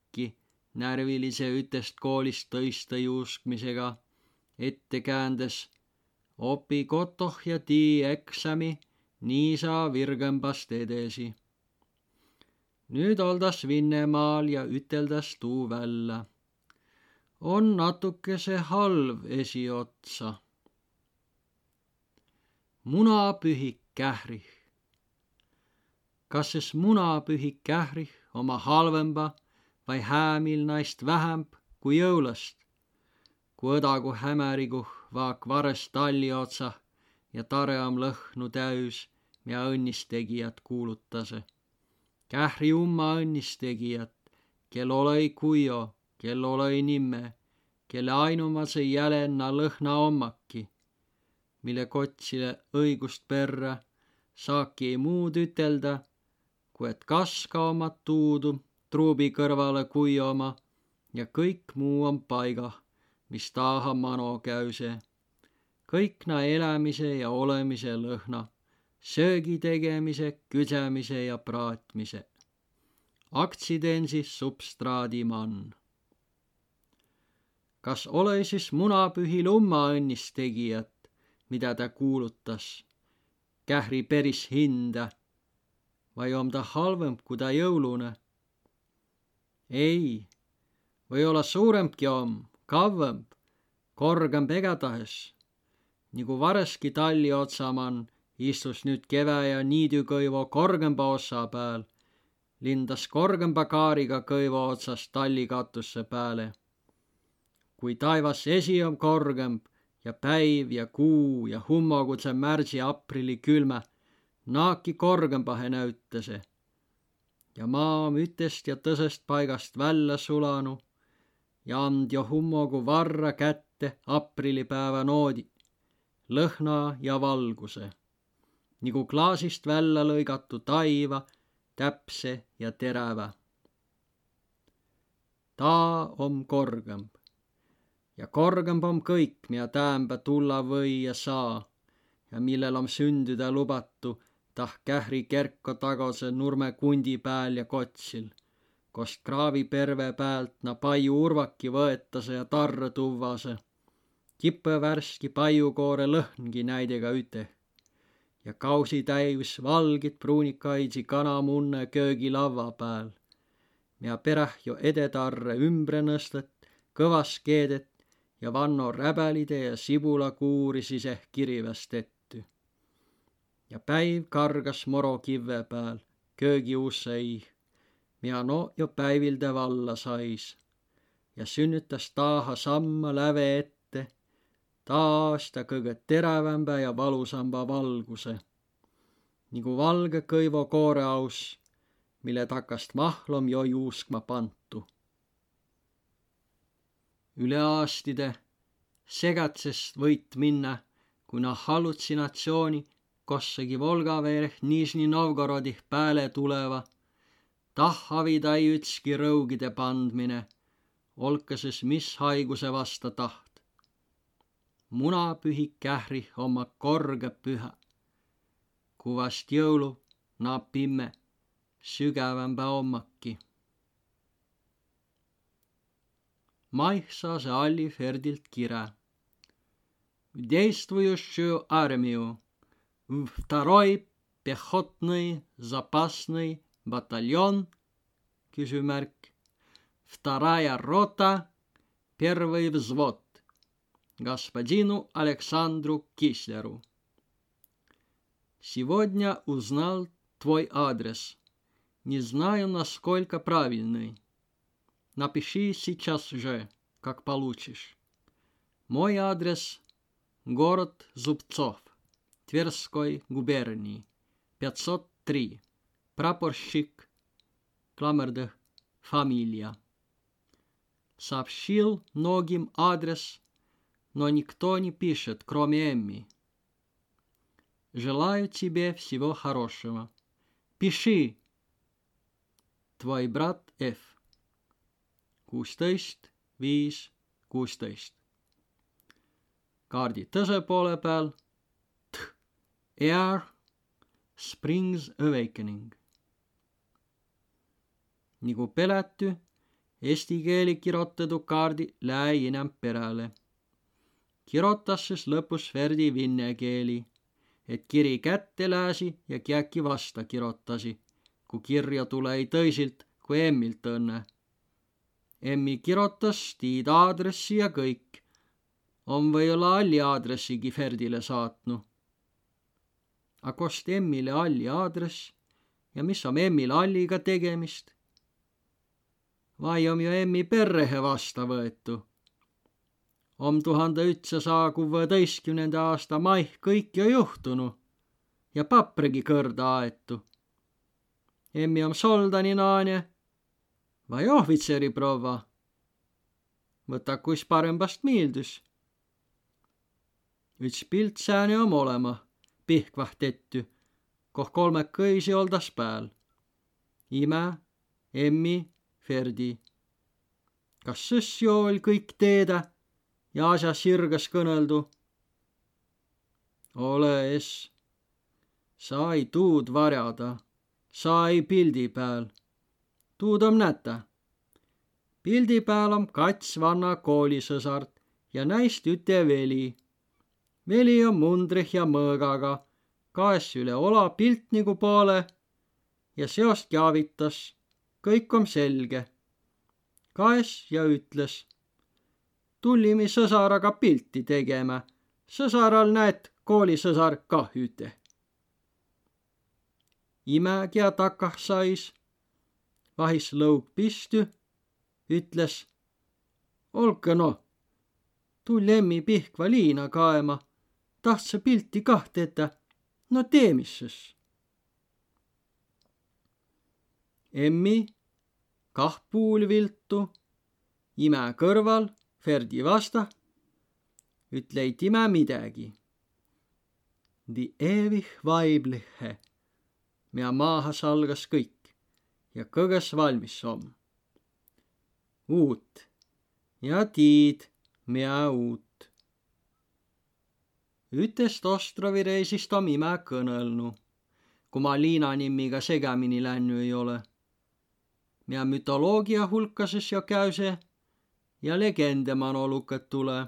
närvilise ütest koolist tõista juuskmisega ette käändes. opi kotoh ja tii eksami, nii sa virgõmbast edesi. nüüd oldas Vinnemaal ja üteldas tuu välja. on natukese halv esiotsa munapühik kährih. kas siis munapühik kährih oma halvemba vai häämil naist vähemb kui jõulast, kui õdagu hämäriguh vaak vares talli otsah ja tare om lõhnu täüs, mia õnnistegijat kuulutase. kähri umma õnnistegijat, kel olõi kuio, kel olõi nimme, kelle ainumase jälenna lõhna ommaki mille kotsile õigust perrä, saaki ei muud ütelda, kui et kaska oma tuudu truubi kõrvale kuioma ja kõik muu on paigah, mis taha mano käüse. kõik na elämise ja olemise lõhna, söögi tegemise, küdsemise ja praatmise. Accidensis substraadimann kas ole siis munapühil umma õnnist tegijat, mida ta kuulutas, kähri peris hinda vai om ta halvemb kui ta jõulune? Ei, või-olla suurembki om, kavvemb, korgemb igatahes. nagu vareski talli otsamann istus nüüd kevä ja niidükõivo korgemba ossa peal, lindas korgemba kaariga kõivo otsast tallikatusse peale. kui taevas esi on korgemb ja päiv ja kuu ja hummogudse märtsi-aprilli külmä naaki korgõmbahe näütäse. Ja maa ütest ja tõsest paigast välja sulanu ja and jo hummogu varra kätte aprillipäeva noodi, lõhna ja valguse, nagu klaasist välja lõigatu taiva, täpse ja terävä. ta om korgõmb ja korgemb om kõik, mida täämbä tulla või ja saa ja millel om sündüda lubatu tah kähri kerko tagose nurme kundi pääl ja kotsil, kost kraavi perve päält na paiu urvaki võetase ja tarre tuvvase. kipõ värski paiukoore lõhngi näidega üteh ja kausi täis valgit pruunikaidsi kanamunne köögilavva pääl, ja peräh jo edetarre ümbre nõstet, kõvas keedet ja Vanno räbälide ja sibulakuuri siseh kiriväst etty. Ja päiv kargas moro kivve pääl köögiussõi, mia no jo päivilde valla sais. Ja sünnütas taaha samma läve ette, taas ta kõige terävämbä ja valusamba valguse, nagu valge kõivo kooreaus, mille takast mahlom jo juuskma pantu üle aastide segatsest võit minna, kuna hallutsinatsiooni kossegi Volgaveereh Nižni Novgorodih pääle tuleva, tahhavitai ütski rõugide pandmine, olkases mis haiguse vasta taht. munapühik kährih oma korge püha, kuvast jõulu napimme sügävämbä ommaki maihsase Alli Ferdilt kire. в действующую армию, в Второй пехотный запасный батальон, küsimärk, вторая рота, первый взвод, господину Александру Кислеру. Сегодня узнал твой адрес. Не знаю, насколько правильный. Напиши сейчас же, как получишь. Мой адрес – город Зубцов, Тверской губернии, 503, прапорщик, кламердых, фамилия. Сообщил многим адрес, но никто не пишет, кроме Эмми. Желаю тебе всего хорошего. Пиши. Твой брат F kuusteist, viis, kuusteist. kaardi tõse poole peal Air Springs Awakening. Nagu pelätty, eesti keeli kirjoitettu kaardi läinän perälle. Kirjoitas siis lõpus Verdi vinne keeli, et kiri kätte lääsi ja kiäki vasta kirjoittasi, kui kirja tulee tõsilt kui emmilt õnne emmi kirjutas tiid aadressi ja kõik. on võib-olla alli aadressigi Ferdile saatnud. Aga kost emmile alli aadress ja mis on emmil alliga tegemist? vai on ju emmi perrehe vasta võetu? om tuhande ühtsasaja kuueteistkümnenda aasta maih kõik ju juhtunu ja paprigi kõrda aetu. emmi on soldani naane vai ohvitseri proua? võta kuis parembast miildus. üks pilt sääne om olema, pihkvah tettu, koh kolmekõisi oldas pääl. ime, emmi, Ferdi. kas sõss jo oll kõik teedä ja asja sirgas kõneldu? ole es, sa ei tuud varjada, sa ei pildi pääl tuud om nätä. pildi pääl om kats vanna koolisõsart ja näist üte veli. Veli on mundrih ja mõõgaga, kaes üle ola piltnigu poole ja seost teavitas. kõik on selge. kaes ja ütles. tullimi sõsaraga pilti tegema. sõsaral näed koolisõsar kah üte. imegi ja takah sais vahis lõug pistü, ütles. olge noh, tuu Lemmi Pihkva liina kaema, tahtsa pilti kah tetä, no tee misses. emmi, kah puulviltu, ime kõrval, Ferdi vasta, ütle ei time midagi. Die ewig Weibliche, mida maaha salgas kõik ja kõges valmis om. uut ja tiid, mia uut. Ütest Ostrovi reisist om ime kõnõlnu, kui ma Liina nimiga segamini lännü ei ole. ja mütoloogia hulkases jo käüse ja legende manolukad tule.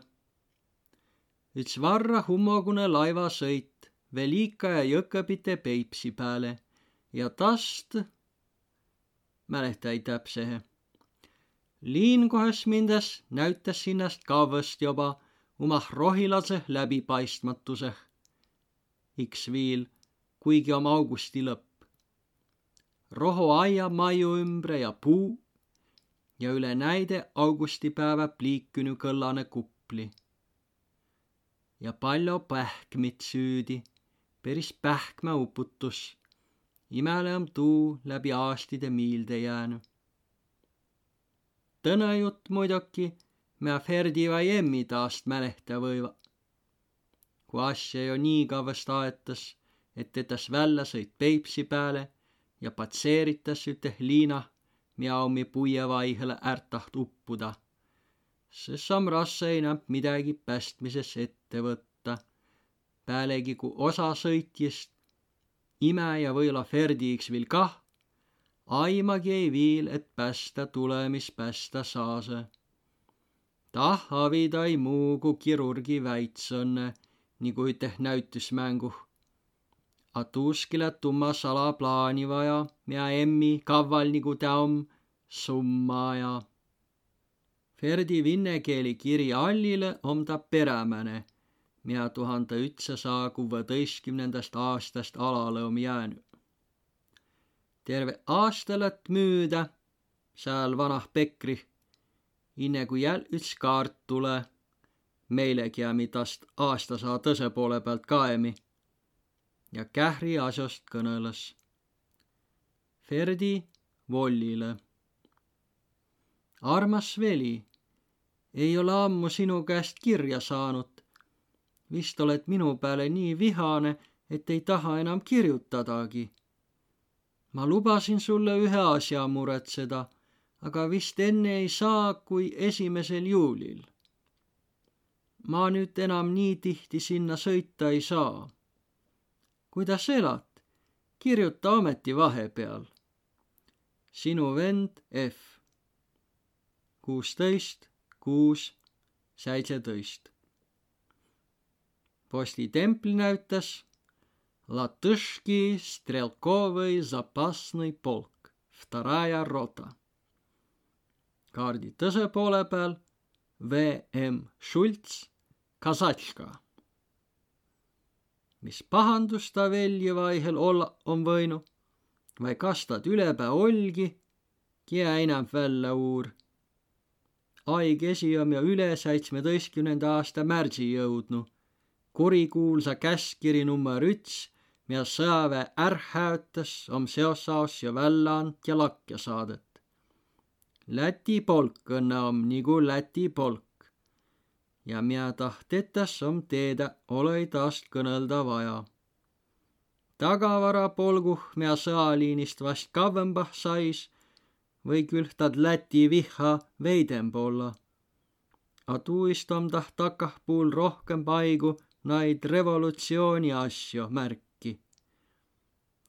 üks varra hummogune laivasõit Velika ja Jõkõpite Peipsi peale ja tast mälehtää täpsehe. liin kohas mindes näütas sinnast kavvõst joba umah rohilase läbipaistmatuseh. iks viil, kuigi om augusti lõpp. rohuaia maju ümbre ja puu ja üle näide augustipäeva pliikünü kõllane kupli. ja palju pähkmit süüdi, päris pähkmäuputus imele on tuu läbi aastide miilde jäänud. tõnejutt muidugi, mida Ferdi vai emmi taast mälehtä võiva. kui asja jo nii kavvast aetas, et tetäs välja sõit Peipsi peale ja patseeritas üte liina, mida omi puiavaihele ärtaht uppuda. sest rasse ei näinud midagi päästmises ette võtta. pealegi kui osa sõitjist ime ja võila Ferdiks viil kah, aimagi ei viil, et päästa tule, mis päästa saase. Tah avidai muu kui kirurgi väitsõnne, nagu üteh näytysmängu. A tuuskile tumma salaplaani vaja, mia emmi kavval nagu ta om summaaja. Ferdi vinnekeeli kiri Allile om ta perämäne, mia tuhande ütsesaja kuueteistkümnendast aastast alale om jäänud. terve aasta lätt müüdä sääl vanah Pekrih, inne kui jäl üts kaart tule, meilegi jäämi tast aastasaa tõse poole pealt kaemi ja kähri asjost kõnõles. Ferdi Vollile. armas Veli, ei ole ammu sinu käest kirja saanud. vist oled minu peale nii vihane, et ei taha enam kirjutadagi. ma lubasin sulle ühe asja muretseda aga vist enne ei saa kui esimesel juulil. ma nüüd enam nii tihti sinna sõita ei saa. kuidas elad? kirjuta ometi vahepeal. sinu vend F. kuusteist, kuus, seitseteist. postitempli näütas Латышский стрелковый запасный полк, вторая рота kaardi tõse poole peal V.M. Schultz, Kasatška. mis pahandus ta väljavaihel olla on võinud, vai kas ta ülepää olgi, kiä enam välja uur. aig esi on ju üle seitsmeteistkümnenda aasta märtsi jõudnud. kurikuulsa käskkiri number üks, mida sõjaväe ärhäötas, on seosaos ja välja ant ja lakke saadet. Läti polk om nigu Läti polk. ja mina tahtetas om teedä olõi taast kõnõlda vaja. tagavarapolguh, mida sõaliinist vast kavvõmbah sais, või küll tad Läti vihha veidemb olla. A tuist om tah takahpuul rohkem paigu naid revolutsiooni asju märki.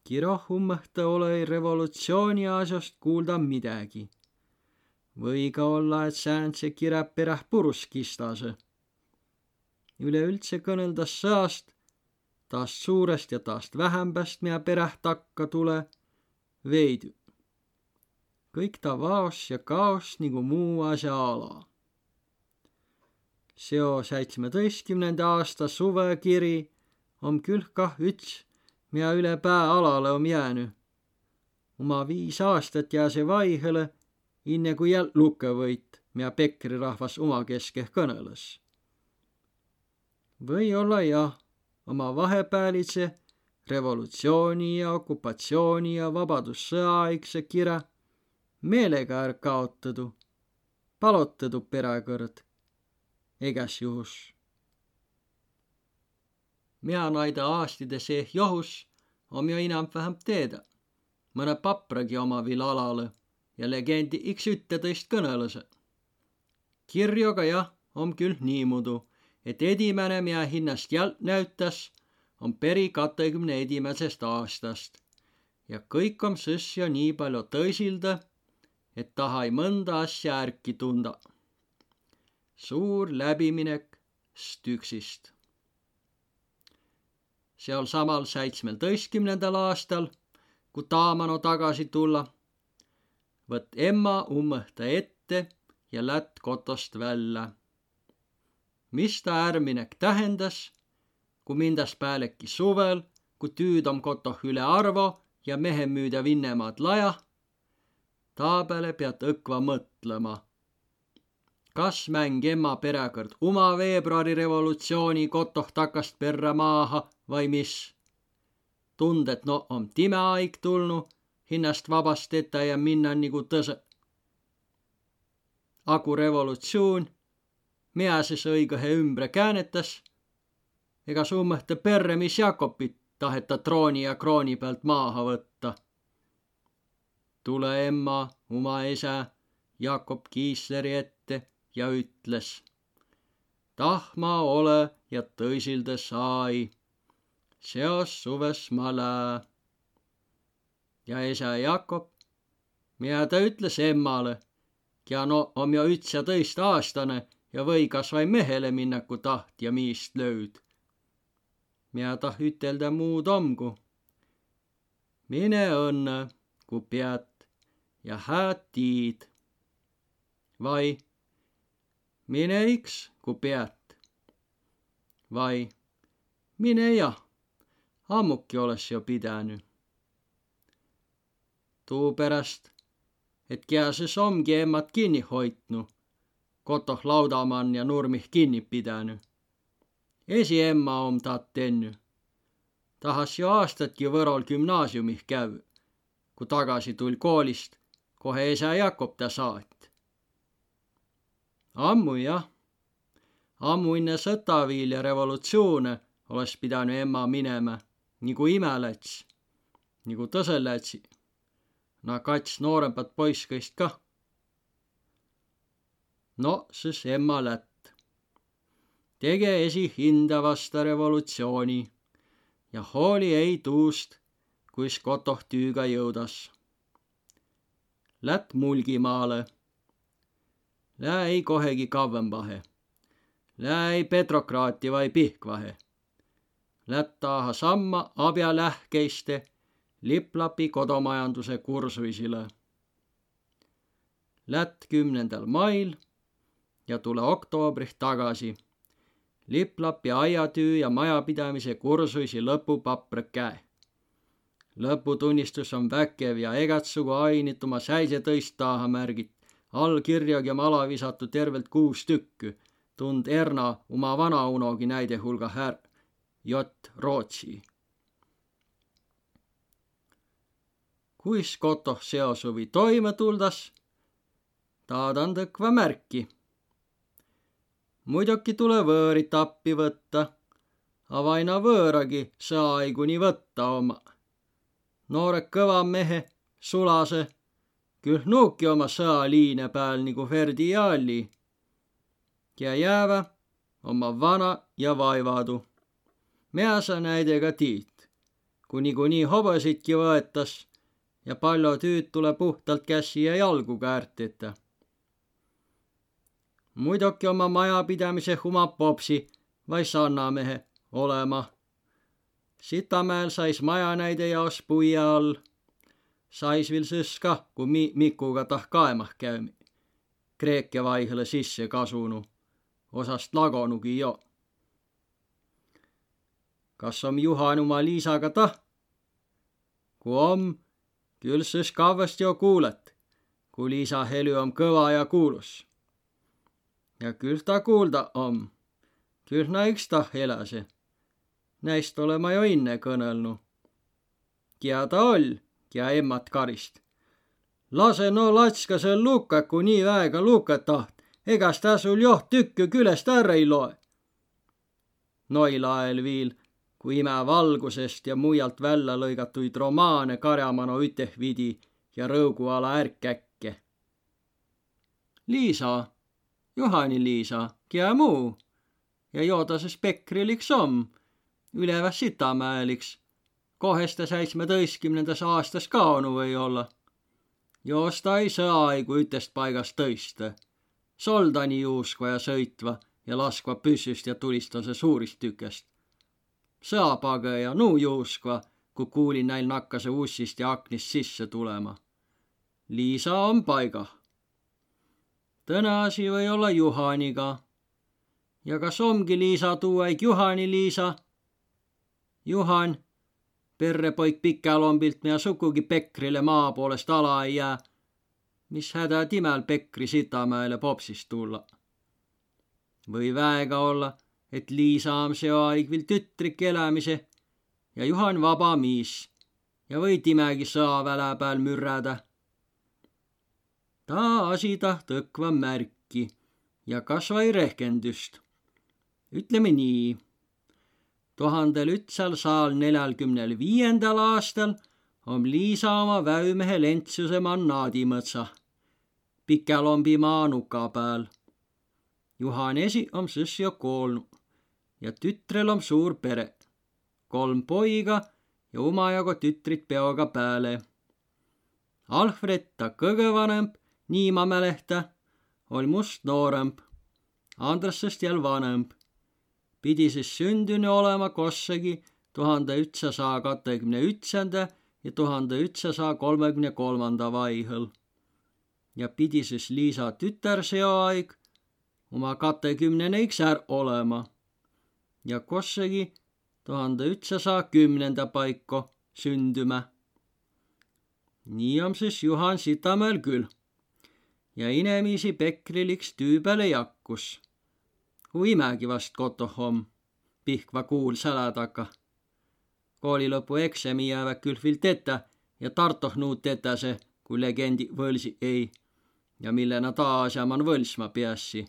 Kiroh ummõhta olõi revolutsiooni asjost kuulda midägi või ka olla, et sääntse kireb pereh purus kistase. üleüldse kõneldas sõast, taast suurest ja taast vähembäst, mida pereh takka tule, veidi. kõik ta vaos ja kaos nagu muu asja ala. seo seitsmeteistkümnenda aasta suvekiri on küll kah üts, mida üle pää alale on jäänud. oma viis aastat jää see vaihele inne kui jäl lukke võit, mida Pekri rahvas omakeskeh kõneles. või-olla jah, oma vahepäälitse revolutsiooni ja okupatsiooni ja vabadussõjaaegse kire meelega är kaotadu, palotadu perekõrd, egas juhus. mina naida aastide seeh johus om jo inam-vähem teedä, mõne papragi oma viil alale ja legendi iks üttetõist kõnõlõse. kirjoga jah, om küll niimoodi, et edimäne, mida hinnast jält näütas, on peri katekümne edimäsest aastast ja kõik om sõs ja nii palju tõsilda, et taha ei mõnda asja ärki tunda. suur läbiminek Stüksist. seal samal seitsmeteistkümnendal aastal, kui Taamano tagasi tulla võtt emma ummõhta ette ja lätt kotost välja. mis ta ärminek tähendas, kui mindas pääleki suvel, kui tüüd om kotoh üle arvo ja mehe müüda Vinnemaad laja, taa peale pead õkva mõtlema. kas mäng emma perekõrd uma veebruari revolutsiooni kotoh takast perre maaha vai mis? tunded no om time aeg tulnud hinnast vabasteta ja minna nagu tõse. Aku revolutsioon, mida siis õigõhe ümbre käänetas, ega summõhte perre, mis Jakobit taheta trooni ja krooni pealt maaha võtta. tule emma, oma isa, Jakob Kiisleri ette ja ütles. tahma ole ja tõisilde sai. seos suves ma lää ja isa Jakob, mida ta ütles emmale, ja no on ju üts ja või kas vai mehele minnaku taht ja miist löyd. mina tah ütelda muud omgu. mine õnne, kui pead ja hääd tiid. vai mine iks, kui pead. vai mine jah, ammuki olles jo pidänud. Tuupärast, et kiäses omgi emmat kinni hoidnu kotoh laudamann ja nurmih kinni pidänyt. esiemma om taat tenny. tahas jo aastatki Võrol gümnaasiumih käy, kui tagasi tul koolist, kohe isä Jakob ta saat. ammu jah, ammu enne sõta viil ja revolutsioone oleks pidanud emma minema nagu imelets, nagu tõselätsi. No kats noorempat poisskõist kah no siis emma lätt. tege esi hinda vasta revolutsiooni ja hooli ei tuust, kuis kotoh tüüga jõudas. Lätt Mulgimaale. Lää ei kohegi kavvembahe. Lää ei Petrokraati vai Pihkvahe. Lätt taaha samma abja lähkeiste Liplapi kodumajanduse kursusile. Lätt kümnendal mail ja tule oktoobrih tagasi. Liplapi aiatöö ja majapidamise kursusi lõpupapra käe. lõputunnistus on väkev ja egatsugu ainituma säise tõist taha märgit. allkirjagi on ala visatu tervelt kuus tükki. tund Erna oma vanaunogi näide hulga här-, J Rootsi. Kuis kotoh seosuvi toime tuldas, taadan tõkva märki muidugi tule võõrit appi võtta, aga aina võõragi saa kuni võtta oma. noore kõva mehe, sulase, küll nuuki oma sõaliine peal nagu Ferdi ja Alli. ja jäävä oma vana ja vaivadu. mina sa näidega tiit, kui niikuinii hobesidki võetas ja palju tüüd tuleb puhtalt käsi ja jalgu käärtida muidugi oma majapidamise oma popsi vai sannamehe olema. Sitamäel sais majanäide jaos puia all. sais vil sõska, kui mi-, Mikuga tah kaemah käymi. Kreeke vaihele sisse kasunu, osast lagonugi jo. kas om Juhan oma Liisaga tah? kui om, küll sõs kavvast jo kuulet, kui Liisa helü on kõva ja kuulus ja küll ta kuulda om. küll na iks tah elase. Näist olema jo inne kõnõlnu. Kia ta oll, kia emmat karist. lase no latska sel lukaku nii väega lukat taht, egas ta sul joht tükkü külest ära ei loe. Noilael viil, kui ime valgusest ja mujalt välja lõigatuid romaane karjamano üteh vidi ja rõuguala ärkäkke. Liisa Juhani-Liisa, kiä muu. Ja joodases Pekriliks om, üleväs Sitamäeliks. kohesta seitsmeteistkümnendas aastas ka onu või olla. joosta ei saa aigu ütest paigast tõista. soldani juuskva ja sõitva ja laskva püssüst ja tulistase suurist tükest. Sõapage ja nuu juuskva, kui kuulin näil nakkase ussist ja aknist sisse tulema. Liisa on paigah täna asi või olla Juhaniga. ja kas ongi Liisa tuuaig Juhani-Liisa? Juhan, perrepoik pikalombilt ja sugugi Pekrile maa poolest ala ei jää. mis häda timel Pekri Sitamäele popsist tulla? või väega olla, et Liisa on see aeg veel tütrik elämise ja Juhan vaba miis ja või timegi sõaväle peal mürrada ta asi taht õkva märki ja kasvai rehkendust. ütleme nii. tuhandel ütsal saal neljakümnel viiendal aastal on Liisa oma väümehe Lentsuse mannaadi mõtsa, Pikelombi maanuka peal. Juhanesi on sõs jo koolnu ja tütrel on suur pere, kolm poiga ja omajagu tütrit peoga peale. Alfred, ta kõige vanem, nii ma mälehtä, oli must nooremp. Andrasest jälle vanemb. pidi siis sündüni olema kossegi tuhande ütsasaja kahekümne ütsanda ja tuhande ütsasaja kolmekümne kolmanda vaihõl. ja pidi siis Liisa tütar seoaeg oma kahekümneneiks är olema. Ja kossegi tuhande ütsasaja kümnenda paiku sündüma. nii on siis Juhan Sitamäel küll. ja inemisi Pekriliks tüübele jakkus. kui imägi vast kotohom Pihkva kuul sälä taga koolilõpu eksami jäävät küll viil tetä ja Tartoh nuud tetäse, kui legendi võlsi ei ja mille nad aasaman võlsma peassi.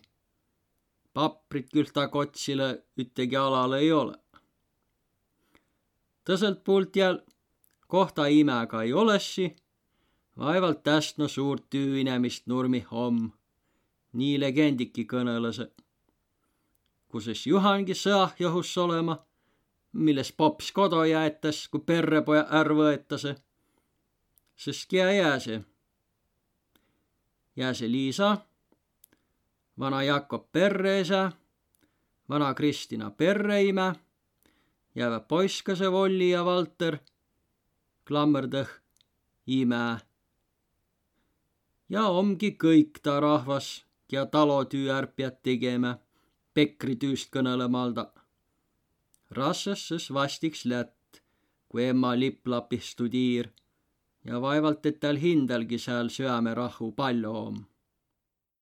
Paprit küll ta kotsile üttegi alale ei ole. tõselt poolt jäl kohta imäga ei olessi, vaevalt tästno suurt tüüinemist nurmi homm. nii legendiki kõnelase. kuses Juhangi sõah johus olema milles paps kodu jäetas, kui perrepoja ära võetase. sest kia jää see? jää see Liisa, vana Jakob perreisa, vana Kristina perreime, jäävad poiskase Volli ja Valter, klammerdõh ime. ja ongi kõik ta rahvas, är pead tegema, Pekri tüüst kõnelemalda rassõs vastiks lätt, kui emma lipp-lapis studiir ja vaevalt, et tal hindalgi seal süämerahu palju om